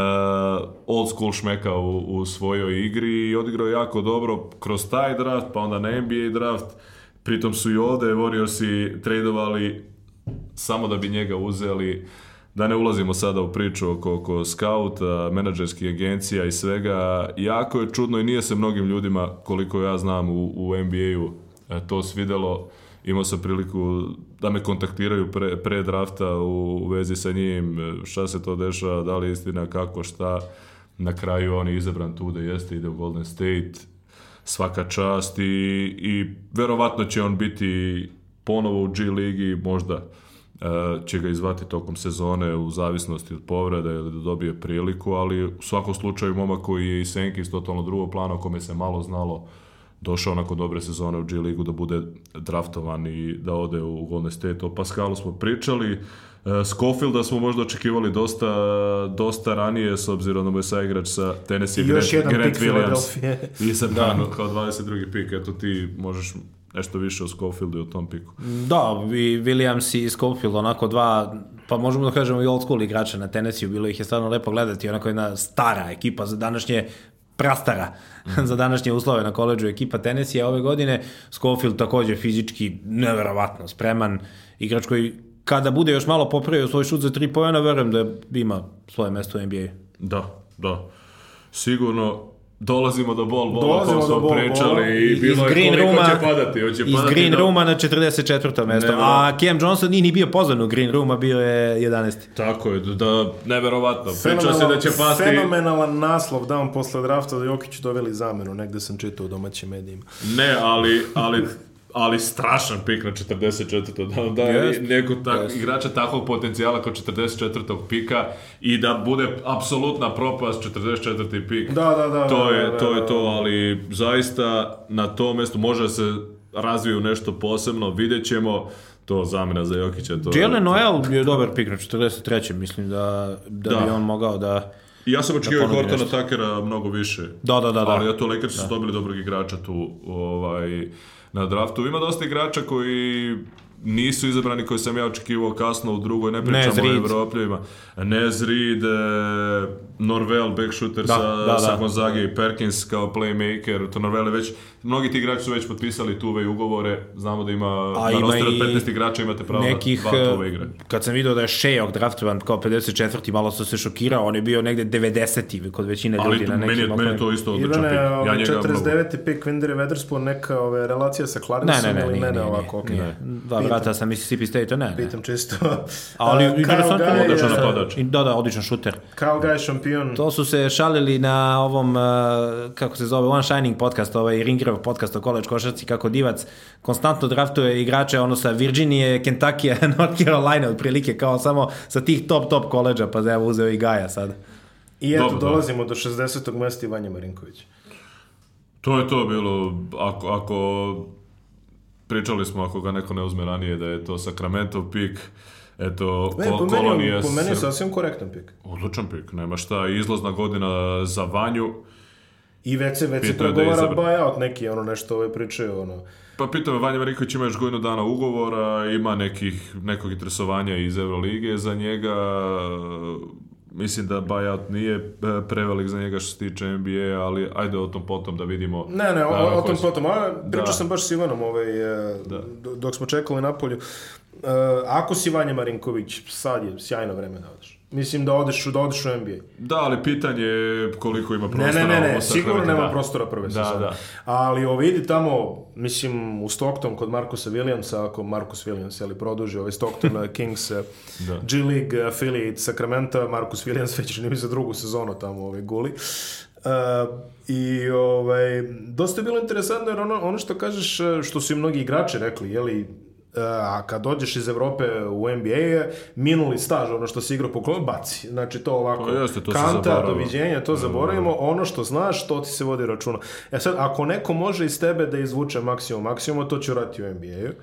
old school šmeka u, u svojoj igri i odigrao jako dobro kroz taj draft, pa onda na NBA draft, pritom su i ovde Warriorsi tradovali samo da bi njega uzeli da ne ulazimo sada u priču oko, oko skauta, menadžerskih agencija i svega, jako je čudno i nije se mnogim ljudima, koliko ja znam u, u NBA-u, e, to svidelo. Imao sam priliku da me kontaktiraju pre, pre drafta u, u vezi sa njim, e, šta se to dešava, da li istina, kako, šta. Na kraju on je izabran tu da jeste, ide u Golden State, svaka čast i, i verovatno će on biti ponovo u G ligi, možda E, će ga izvati tokom sezone u zavisnosti od povreda ili da dobije priliku, ali u svakom slučaju momak koji je i Senki iz totalno drugo plana kome se malo znalo došao nakon dobre sezone u G-ligu da bude draftovan i da ode u Golden State. O Pascalu smo pričali, e, Scofielda smo možda očekivali dosta, dosta ranije s obzirom da mu je saigrač sa Tennessee I Grant, još jedan Grant Williams. I sad da, kao 22. pik, eto ti možeš nešto više o Schofieldu i o tom piku. Da, i Williams i Schofield, onako dva, pa možemo da kažemo i old school igrača na Tennessee, bilo ih je stvarno lepo gledati, onako jedna stara ekipa za današnje prastara mhm. za današnje uslove na koleđu ekipa Tennessee, a ove godine Schofield takođe fizički neverovatno spreman, igrač koji kada bude još malo popravio svoj šut za tri pojena, verujem da ima svoje mesto u NBA. Da, da. Sigurno, Dolazimo do bol bola, Dolazimo do bol pričali i bilo je green koliko rooma, će padati. Hoće iz padati Green do... Da. Rooma na 44. mjesto. A Cam Johnson nije ni bio pozvan u Green Rooma, bio je 11. Tako je, da, da, neverovatno. Pričao se da će pasti... Fenomenalan naslov da dan posle drafta da Jokić doveli zamenu, negde sam čitao u domaćim medijima. Ne, ali, ali ali strašan pik na 44. da nam yes. neko tak, yes. igrača takvog potencijala kao 44. pika i da bude apsolutna propast 44. pik. Da, da, da. To, da, je, da, da, to je da. to, ali zaista na to mesto može da se razviju nešto posebno, vidjet ćemo to zamena za Jokića. To... Jelen Noel je dobar pik na 43. mislim da, da, da. bi on mogao da... Ja sam da očekivao da Hortona Takera mnogo više. Da, da, da. Ali da, to Lakers su dobili dobrog igrača tu. Ovaj, na draftu. Ima dosta igrača koji nisu izabrani koji sam ja očekivao kasno u drugoj, ne pričamo Nezrid. o Evropljevima. Nezrid, e, Norvel, back shooter da, sa, da, da. sa Gonzaga i Perkins kao playmaker, to Norvel je već, mnogi ti igrači su već potpisali tuve i ugovore, znamo da ima, A, na ima od 15 igrača imate pravo da nekih, na dva tuve e, igre. Kad sam vidio da je Shejok draftovan kao 54. malo sam se šokirao, on je bio negde 90. kod većine ljudi. Ali na nekim meni, meni je to isto odličan pik. Ja ovaj, njega 49. pik Vindere Vederspoon, neka ove, relacija sa Clarensom ne, ne, ne, ili ne, ne, ne, ne, ovako, okay. ne. Dobro, vrata sa Mississippi State, ne, ne. Pitam čisto. Ali uh, interesantno je odličan napadač. Da, da, odličan šuter. Kao ga je šampion. To su se šalili na ovom, uh, kako se zove, One Shining podcast, ovaj Ringerov podcast o college košarci, kako divac konstantno draftuje igrače ono sa Virginije, Kentuckija, North Carolina, otprilike kao samo sa tih top, top koleđa, pa evo uzeo i Gaja sad. I eto, Dobre, dolazimo do 60. mesta Ivanja Marinković. To je to bilo, ako, ako pričali smo ako ga neko ne uzme ranije da je to Sacramento pik, Eto, ne, po kolonija... Meni, po meni je sasvim korektan pik. Odličan pik, nema šta. Izlazna godina za Vanju. I već se, već se da pregovara da buyout neki, ono nešto ove priče, ono... Pa pitao me, Vanja Marinković ima još godinu dana ugovora, ima nekih, nekog interesovanja iz Euroligije za njega, Mislim da buyout nije e, prevelik za njega što se tiče NBA, ali ajde o tom potom da vidimo. Ne, ne, o, o tom potom. A, da. pričao da. sam baš s Ivanom ovaj, e, da. dok smo čekali na polju. E, ako si Vanja Marinković, sad je sjajno vreme da odeš. Mislim da odeš, da odeš u NBA. Da, ali pitanje je koliko ima prostora. Ne, ne, ne, ne sigurno nema da. prostora prve da, sezone. Da. da. Ali ovo vidi tamo, mislim, u Stockton kod Markusa Williamsa, ako Markus Williams ali produži ovaj Stockton eh, Kings eh, da. G League eh, affiliate Sacramento, Markus Williams već ne za drugu sezonu tamo ovaj, guli. Uh, I ovaj, dosta je bilo interesantno jer ono, ono što kažeš, što su i mnogi igrači rekli, jeli, E, a kad dođeš iz Evrope u NBA je minuli staž, ono što si igrao po klubu, baci. Znači to ovako, to pa jeste, to kanta, doviđenja, to mm. zaboravimo. Ono što znaš, to ti se vodi računa. E sad, ako neko može iz tebe da izvuče maksimum maksimum to će raditi u NBA-u.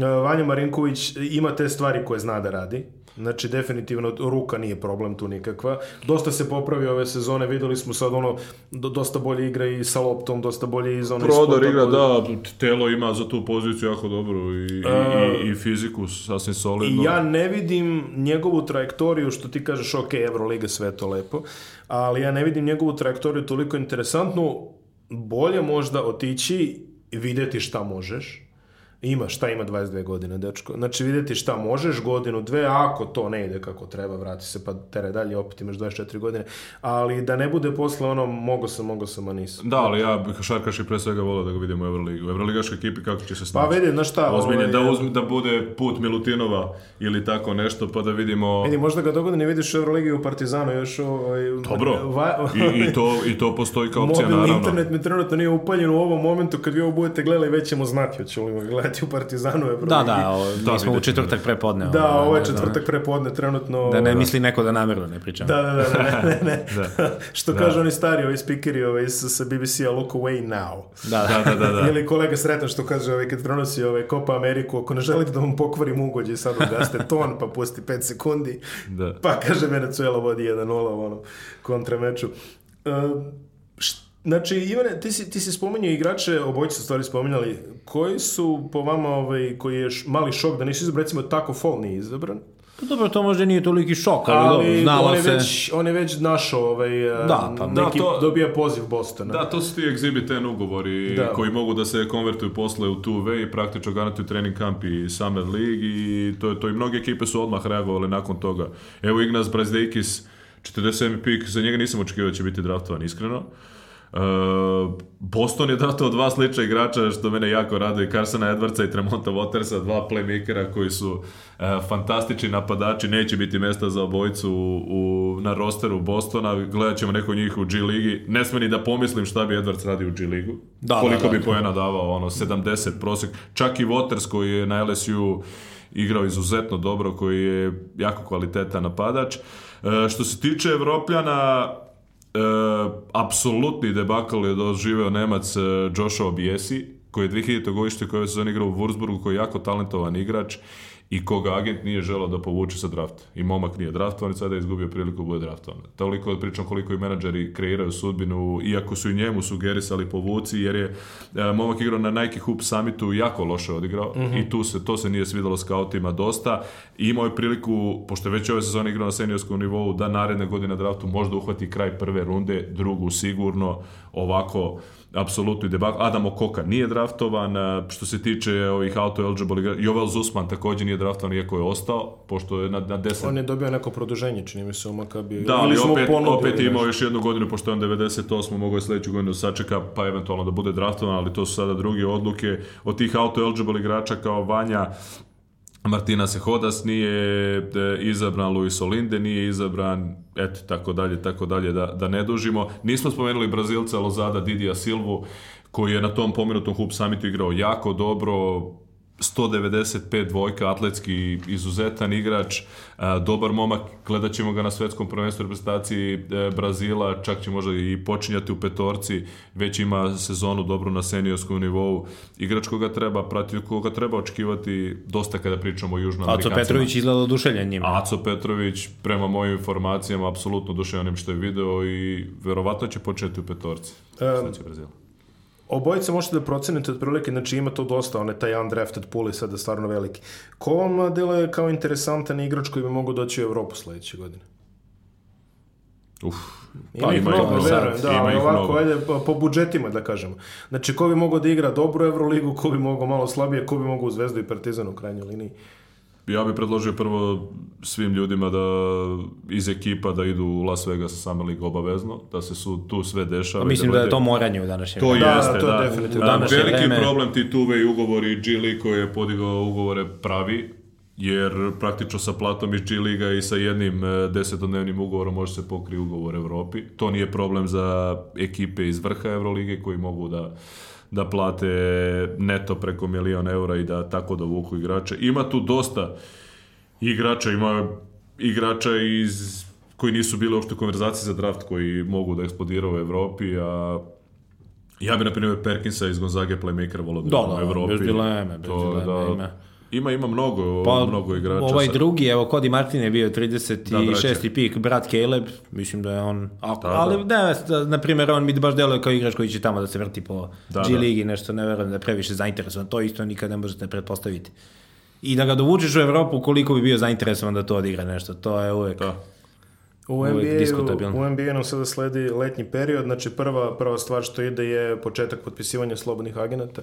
E, Vanja Marinković ima te stvari koje zna da radi Znači, definitivno, ruka nije problem tu nikakva. Dosta se popravi ove sezone, videli smo sad ono, dosta bolje igra i sa loptom, dosta bolje i za ono... Prodor igra, da, telo ima za tu poziciju jako dobro i, A, i, e, i, fiziku sasvim solidno. I Ja ne vidim njegovu trajektoriju, što ti kažeš, ok, Evroliga, sve to lepo, ali ja ne vidim njegovu trajektoriju toliko interesantnu, bolje možda otići i videti šta možeš, Ima, šta ima 22 godine, dečko? Znači, vidjeti šta možeš godinu, dve, ako to ne ide kako treba, vrati se, pa tere dalje, opet imaš 24 godine. Ali da ne bude posle ono, mogo sam, mogo sam, a nisam. Da, ali ja bih Šarkaši pre svega volio da ga vidimo u Euroligu. U ekipi kako će se snaći. Pa vidi, znaš šta? Ozbiljno, ovaj, da, e, uzmi, da bude put Milutinova ili tako nešto, pa da vidimo... Vidi, možda ga dogodine vidiš u Euroligi u Partizanu još... Ovaj, Dobro, va... I, I, to, i to postoji kao opcija, Mobilni naravno. internet mi trenutno nije upaljen u ovom momentu, kad vi ovo budete gledali, već ćemo znati, hoćemo ga gledati gledati u Partizanove progi. Da, da, o, mi da, smo u četvrtak prepodne. Da, ovaj, ovo je četvrtak prepodne, trenutno... Da ne da. misli neko da namerno ne pričamo. Da, da, da, ne, ne, ne. Da. Što da. kažu oni stari, ovi speakeri ovi, sa BBC-a, look away now. Da, da, da. da, Ili kolega sretan što kaže ovaj, kad prenosi ovaj, Copa Ameriku, ako ne želite da vam pokvarim ugođe, sad ugaste ton, pa pusti 5 sekundi, da. pa kaže Venezuela vodi 1-0 ono, kontra meču. Uh, Znači, Ivane, ti si, ti si spomenuo igrače, obojice su stvari spominjali, koji su po vama, ovaj, koji je mali šok da nisi izabran, recimo tako Fall nije izabran? Pa dobro, to možda nije toliki šok, ali, ali dobro, znalo on se. Već, on je već našao, ovaj, e, da, pa, neki da, to, dobija poziv Bostona. Da, to su ti Exhibit N ugovori da. koji mogu da se konvertuju posle u 2 i praktično garantuju trening kamp i Summer League i to, to i mnoge ekipe su odmah reagovali nakon toga. Evo Ignas Brazdejkis, 47. pik, za njega nisam očekivao da će biti draftovan, iskreno. Uh, E, Boston je dato dva slična igrača što mene jako raduje, Carsona Edwardsa i Tremonta Watersa, dva playmakera koji su uh, fantastični napadači, neće biti mesta za obojicu u, u, na rosteru Bostona, gledat ćemo neko njih u G ligi, ne sme ni da pomislim šta bi Edwards radio u G ligu, da, koliko da, da, bi pojena davao, ono 70 prosek, čak i Waters koji je na LSU igrao izuzetno dobro, koji je jako kvaliteta napadač. Uh, što se tiče Evropljana, E, apsolutni debakal je doživeo Nemac eh, Joshua Biesi, koji je 2000. godište koji je sezon igrao u Wurzburgu, koji je jako talentovan igrač i koga agent nije želao da povuče sa drafta. I momak nije draftovan i sada je izgubio priliku da bude draftovan. Toliko pričam koliko i menadžeri kreiraju sudbinu, iako su i njemu sugerisali povuci, jer je e, momak igrao na Nike Hoop Summitu jako loše odigrao mm -hmm. i tu se, to se nije svidalo skautima dosta. I imao je priliku, pošto je već ove sezone igrao na seniorskom nivou, da naredne godine na draftu možda uhvati kraj prve runde, drugu sigurno, ovako apsolutni debak. Adam Okoka nije draftovan, što se tiče ovih auto eligible Jovel Zusman također nije draftovan, iako je ostao, pošto je na, na 10... On je dobio neko produženje, čini mi se, u bi... Da, ali opet, opet je imao još jednu godinu, pošto je on 98, mogao je sledeću godinu da sačeka, pa eventualno da bude draftovan, ali to su sada druge odluke. Od tih auto eligible igrača kao Vanja, Martina Sehodas nije e, izabran, Luis Olinde nije izabran, eto, tako dalje, tako dalje, da, da ne dužimo. Nismo spomenuli Brazilca Lozada Didija Silvu, koji je na tom pomenutom Hub Summitu igrao jako dobro, 195 dvojka, atletski izuzetan igrač, e, dobar momak, gledat ćemo ga na svetskom prvenstvu reprezentaciji e, Brazila, čak će možda i počinjati u petorci, već ima sezonu dobru na seniorskom nivou. Igrač koga treba pratiti, koga treba očekivati dosta kada pričamo o južnoamerikancima. Aco Petrović izgleda oduševljen njima. Aco Petrović, prema mojim informacijama, apsolutno oduševljen onim što je video i verovatno će početi u petorci. Um, Brazila obojica možete da procenite otprilike, znači ima to dosta, one taj undrafted pool je sada stvarno veliki. Ko vam deluje kao interesantan igrač koji bi mogao doći u Evropu sledeće godine? Uf, ima pa ih ima mnogo, mnogo verujem, da, ima ih ovako, mnogo. ajde, po budžetima da kažemo. Znači, ko bi mogao da igra dobru Evroligu, ko bi mogao malo slabije, ko bi mogao u Zvezdu i Partizanu u krajnjoj liniji ja bih predložio prvo svim ljudima da iz ekipa da idu u Las Vegas Summer League obavezno, da se su tu sve dešava. Mislim da, da je to moranje u današnje To vreme. jeste, da, To da. Definitivno. da veliki vreme... problem ti tuve i ugovori G League koji je podigao ugovore pravi, jer praktično sa platom iz G League-a i sa jednim e, desetodnevnim ugovorom može se pokriti ugovor Evropi. To nije problem za ekipe iz vrha Evrolige koji mogu da da plate neto preko milion eura i da tako dovuku igrače. Ima tu dosta igrača, ima igrača iz koji nisu bili uopšte konverzaciji za draft, koji mogu da eksplodiraju u Evropi, a ja bih na primjer, Perkinsa iz Gonzage playmaker volao da, da, da u Evropi. Da, bez dileme, bez to, dileme, da, ime Ima, ima mnogo, pa, mnogo igrača. Ovaj sad. drugi, evo, Cody Martin je bio 36. Da, pik, brat Caleb, mislim da je on... A, da, ali, da. ne, na primjer, on mi baš deluje kao igrač koji će tamo da se vrti po da, G da. ligi, nešto ne verujem da je previše zainteresovan. To isto nikada ne možete pretpostaviti. I da ga dovučeš u Evropu, koliko bi bio zainteresovan da to odigra nešto. To je uvek... Da. U NBA, u NBA nam sada sledi letnji period, znači prva, prva stvar što ide je početak potpisivanja slobodnih agenata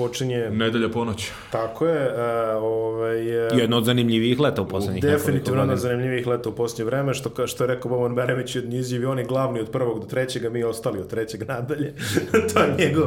počinje... Nedelja ponoć. Tako je. Uh, ovaj, e, Jedno od zanimljivijih leta u poslednjih Definitivno od zanimljivih leta u poslednje vreme, što, što je rekao Boban Beremić, njizivi on je glavni od prvog do trećega, mi ostali od trećeg nadalje. to je njegov,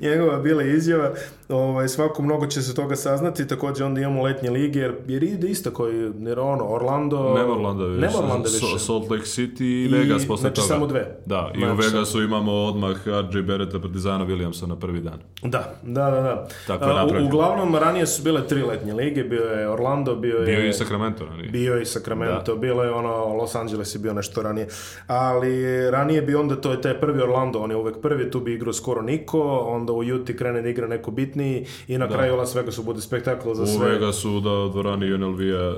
njegova bila izjava. Ovaj, svako mnogo će se toga saznati, takođe onda imamo letnje lige, jer, jer ide isto koji, jer ono, Orlando... Nema Orlando više. Nema Orlando više. Salt Lake City i Vegas posle znači, toga. Znači samo dve. Da, i znači, u Vegasu imamo odmah RJ Beretta, Partizana na prvi dan. Da, da, da, da Da. Tako je u, uglavnom, ranije su bile tri letnje lige, bio je Orlando, bio je... Bio je i Sacramento ranije. Bio je i Sacramento, da. bilo je ono, Los Angeles je bio nešto ranije. Ali ranije bi onda, to je taj prvi Orlando, on je uvek prvi, tu bi igrao skoro niko, onda u Juti krene da igra neko bitniji i na da. kraju Las Vegasu bude spektakl za sve. U Vegasu, da, dvorani UNLV-a,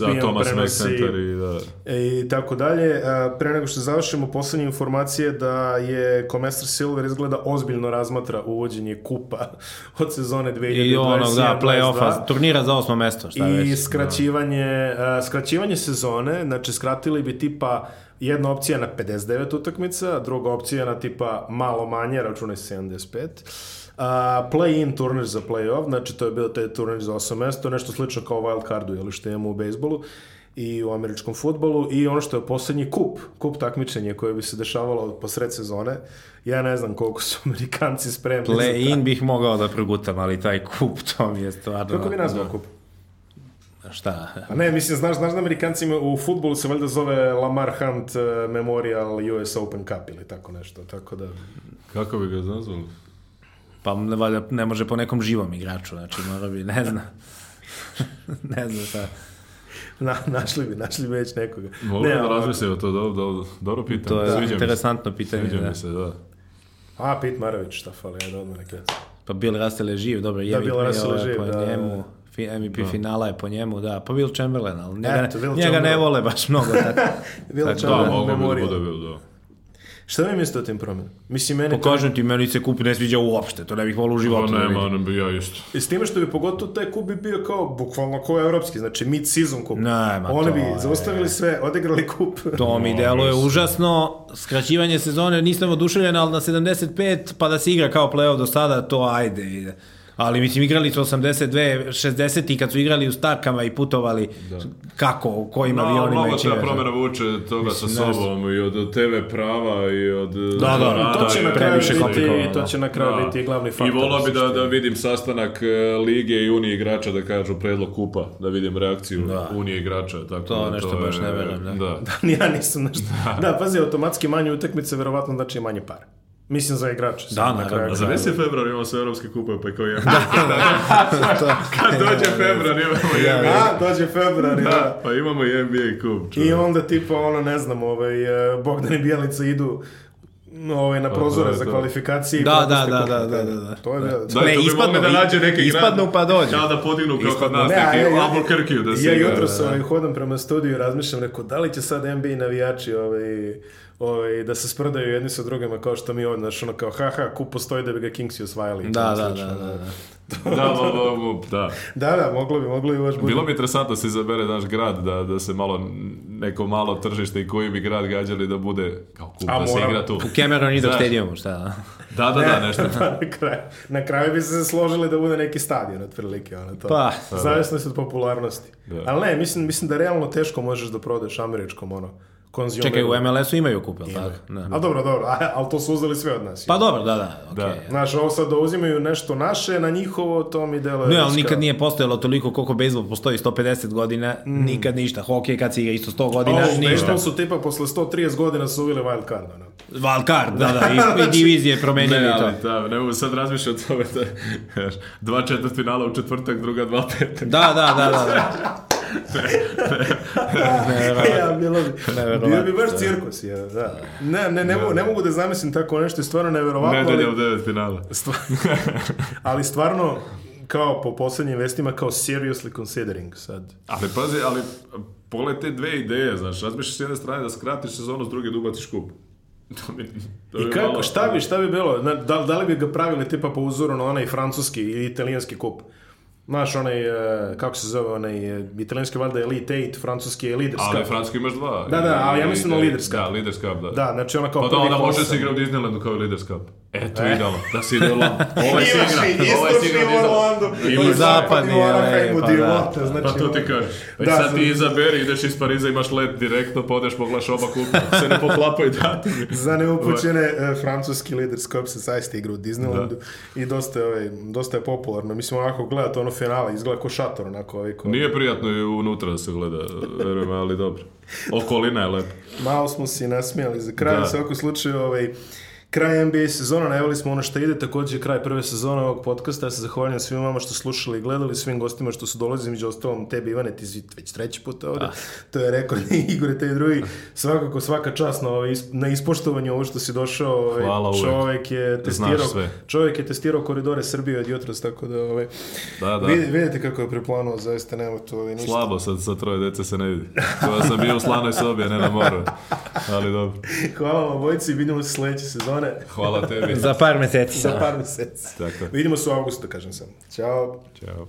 da, e, Thomas Mack Center i da... E, I tako dalje. E, pre nego što završimo, poslednje informacije da je komesar Silver izgleda ozbiljno razmatra uvođenje kupa od sezone 2021. I onog, da, play-offa, turnira za osmo mesto, šta I već. Da. skraćivanje, da. uh, skraćivanje sezone, znači skratili bi tipa jedna opcija na 59 utakmica, druga opcija na tipa malo manje, računaj 75. Uh, play-in turnir za play-off, znači to je bio taj turnir za osam mesto, nešto slično kao wild cardu, jel što imamo u bejsbolu. Uh, i u američkom futbolu i ono što je poslednji kup, kup takmičenje koje bi se dešavalo po sred sezone. Ja ne znam koliko su Amerikanci spremni. Play-in bih mogao da progutam, ali taj kup to mi je stvarno... Kako bi nazvao kup? šta? A ne, mislim, znaš, znaš da Amerikanci u futbolu se valjda zove Lamar Hunt eh, Memorial US Open Cup ili tako nešto, tako da... Kako bi ga nazvali? Pa ne, valja, ne može po nekom živom igraču, znači mora bi, ne znam. ne znam šta na, našli bi, našli bi već nekoga. Mogu ne, da razmislim to, dobro, dobro, dobro pitanje. To je Sviđa interesantno mi pitanje. Sviđa da. mi se, da. A, Pit Marović, šta fali, ja da odmah nekada. Pa Bill Russell je živ, dobro, je da, Bill Russell je ovaj, živ, da. Njemu, MVP da. finala je po njemu, da. Pa Will Chamberlain, ali njega, Eto, njega Chamberlain. ne vole baš mnogo. Da. Will da, Chamberlain, da, mogu bi da bude, da. Šta vi mislite o tim promjenama? Mislim, mene... Pokažem pa ti, meni se kup ne sviđa uopšte, to ne bih volio u životu. Pa nema, ne bi ja isto. I s time što bi pogotovo taj kup bi bio kao, bukvalno kao evropski, znači mid-season kup. Nema, Oni bi je... zaustavili sve, odigrali kup. To mi no, deluje mislim. užasno, skraćivanje sezone, nisam oduševljen, ali na 75, pa da se igra kao play-off do sada, to ajde, ide ali mislim igrali su 82, 60 i kad su igrali u starkama i putovali, da. kako, kojim no, avionima i čime. Mnogo ta promena vuče toga mislim, sa sobom i od TV prava i od... Da, da, to će na previše biti, to će na kraju da. biti glavni faktor. I volao bi da, da vidim sastanak e, lige i unije igrača da kažu predlog kupa, da vidim reakciju da. unije igrača. Tako to da, nešto to baš je, ne velim. Da. da. ja nisam nešto. Da. da, pazi, automatski manje utakmice, verovatno znači manje para. Mislim za igrače. Da, na kraju. Za Messi februar imamo sve evropske kupe, pa kao ja. Kad dođe februar imamo ja, NBA. Da, dođe februar. Da, pa imamo i NBA kup. I onda tipa ono, ne znam, ovaj, Bogdan i Bjelica idu ovaj, na prozore za kvalifikacije. Da, da, da, da, da, da, To je bilo. Da, ne, ispadnu, da nađe neke ispadnu pa dođe. Da, da podignu kao kod nas, neki Albuquerque da se Ja jutro sam ovaj, hodam prema studiju i razmišljam, rekao, da li će sad NBA navijači ovaj, ovaj, da se sprdaju jedni sa drugima kao što mi ovo, znaš, ono kao, haha, ku postoji da bi ga Kingsi osvajali. Da da, da, da, da, da, da. da, da, da. da, da, moglo bi, moglo bi baš Bilo bi interesantno da se izabere naš grad, da, da se malo, neko malo tržište i koji bi grad gađali da bude kao kup, da se igra tu. U Cameron i do šta? Da, da, da, nešto. na, kraju, na kraju bi se složili da bude neki stadion, otprilike, ono to. Pa. Da, Zavisno se od popularnosti. Ali ne, mislim, mislim da realno teško možeš da prodeš američkom, ono, konzumiraju. Čekaj, u MLS-u imaju kup, ili tako? Da. A da. dobro, dobro, a, ali to su uzeli sve od nas. Pa dobro, da, da. Okay. da. Znaš, ovo sad uzimaju nešto naše na njihovo, to mi deluje. Ne, ali nikad nije postojalo toliko koliko bejsbol postoji 150 godina, mm. nikad ništa. Hokej kad si ga isto 100 godina, o, ništa. Ovo, su tipa posle 130 godina su uvili wild card, ono. Wild card, da, da, i, znači, i divizije promenili ne, ali, to. Da, ne mogu sad razmišljati o tome da dva četvrt finala u četvrtak, druga dva petak. Da, da, da, da. da. ja, bilo bi, bio bi baš cirkus. Je, da. Ne, ne, ne, mogu, ne da, da. mogu da zamislim tako nešto, je stvarno neverovatno. Ne, Nedelja u devet finala. ali stvarno, kao po poslednjim vestima, kao seriously considering sad. Ali pazi, ali pogledaj te dve ideje, znaš, razmišljaš s jedne strane da skratiš sezonu, s druge da ubaciš kup. To bi, to I kako, šta bi, šta bi bilo? Da, da li bi ga pravili tipa po uzoru na onaj francuski ili italijanski kup? Znaš, onaj, e, kako se zove, onaj, e, italijanski valjda je Elite 8, francuski je Leaders Cup. Ali francuski imaš dva. Da, da, ali ja mislim na Leaders Cup. Da, Leaders Cup, da. Da, znači ona kao pa prvi da, onda može se igra u Disneylandu kao Leaders Cup. Eto, e? vidimo, da se ide Orlando. Ovo je igra, ovo je igra iz Orlando. Ili zapadni, ali, pa da. Znači, pa to ti kažeš. Pa da, sad ti izaberi, ideš iz Pariza, imaš let direktno, podeš, poglaš oba kupa, se ne poklapaju datumi. Za neupućene, ovaj. e, francuski lider Skop se zaista igra u Disneylandu da. i dosta je, ovaj, dosta je popularno. Mislim, onako gledate ono finala, izgleda ko šator, onako ovaj ko... Nije prijatno i unutra da se gleda, verujem, ali dobro. Okolina je lepa. Malo smo se nasmijali za kraj, da. u svakom slučaju, ovaj, Kraj NBA sezona, najavili smo ono što ide, takođe kraj prve sezone ovog podcasta. Ja se zahvaljujem svima vama što slušali i gledali, svim gostima što su dolazili, među ostalom tebi Ivane, ti si već treći put ovde, da. to je rekord Igore, te drugi. Svakako svaka čast na, ovaj, na ispoštovanju ovo što si došao, ovaj, Hvala uvek. čovek je testirao, čovek je testirao koridore Srbije od jutra, tako da, ovaj, da, da. Vid, vidite kako je preplanuo, zaista nema tu ovaj, ništa. Slabo, sad sa troje dece se ne vidi. To sam bio u slanoj sobi, a ne na moru, ali dobro. Hvala vam obojci, vidimo se sledeće sezone mene. Hvala tebi. Za par meseci. Za par meseci. Tako. Vidimo se u augustu, kažem sam. Ćao. Ćao.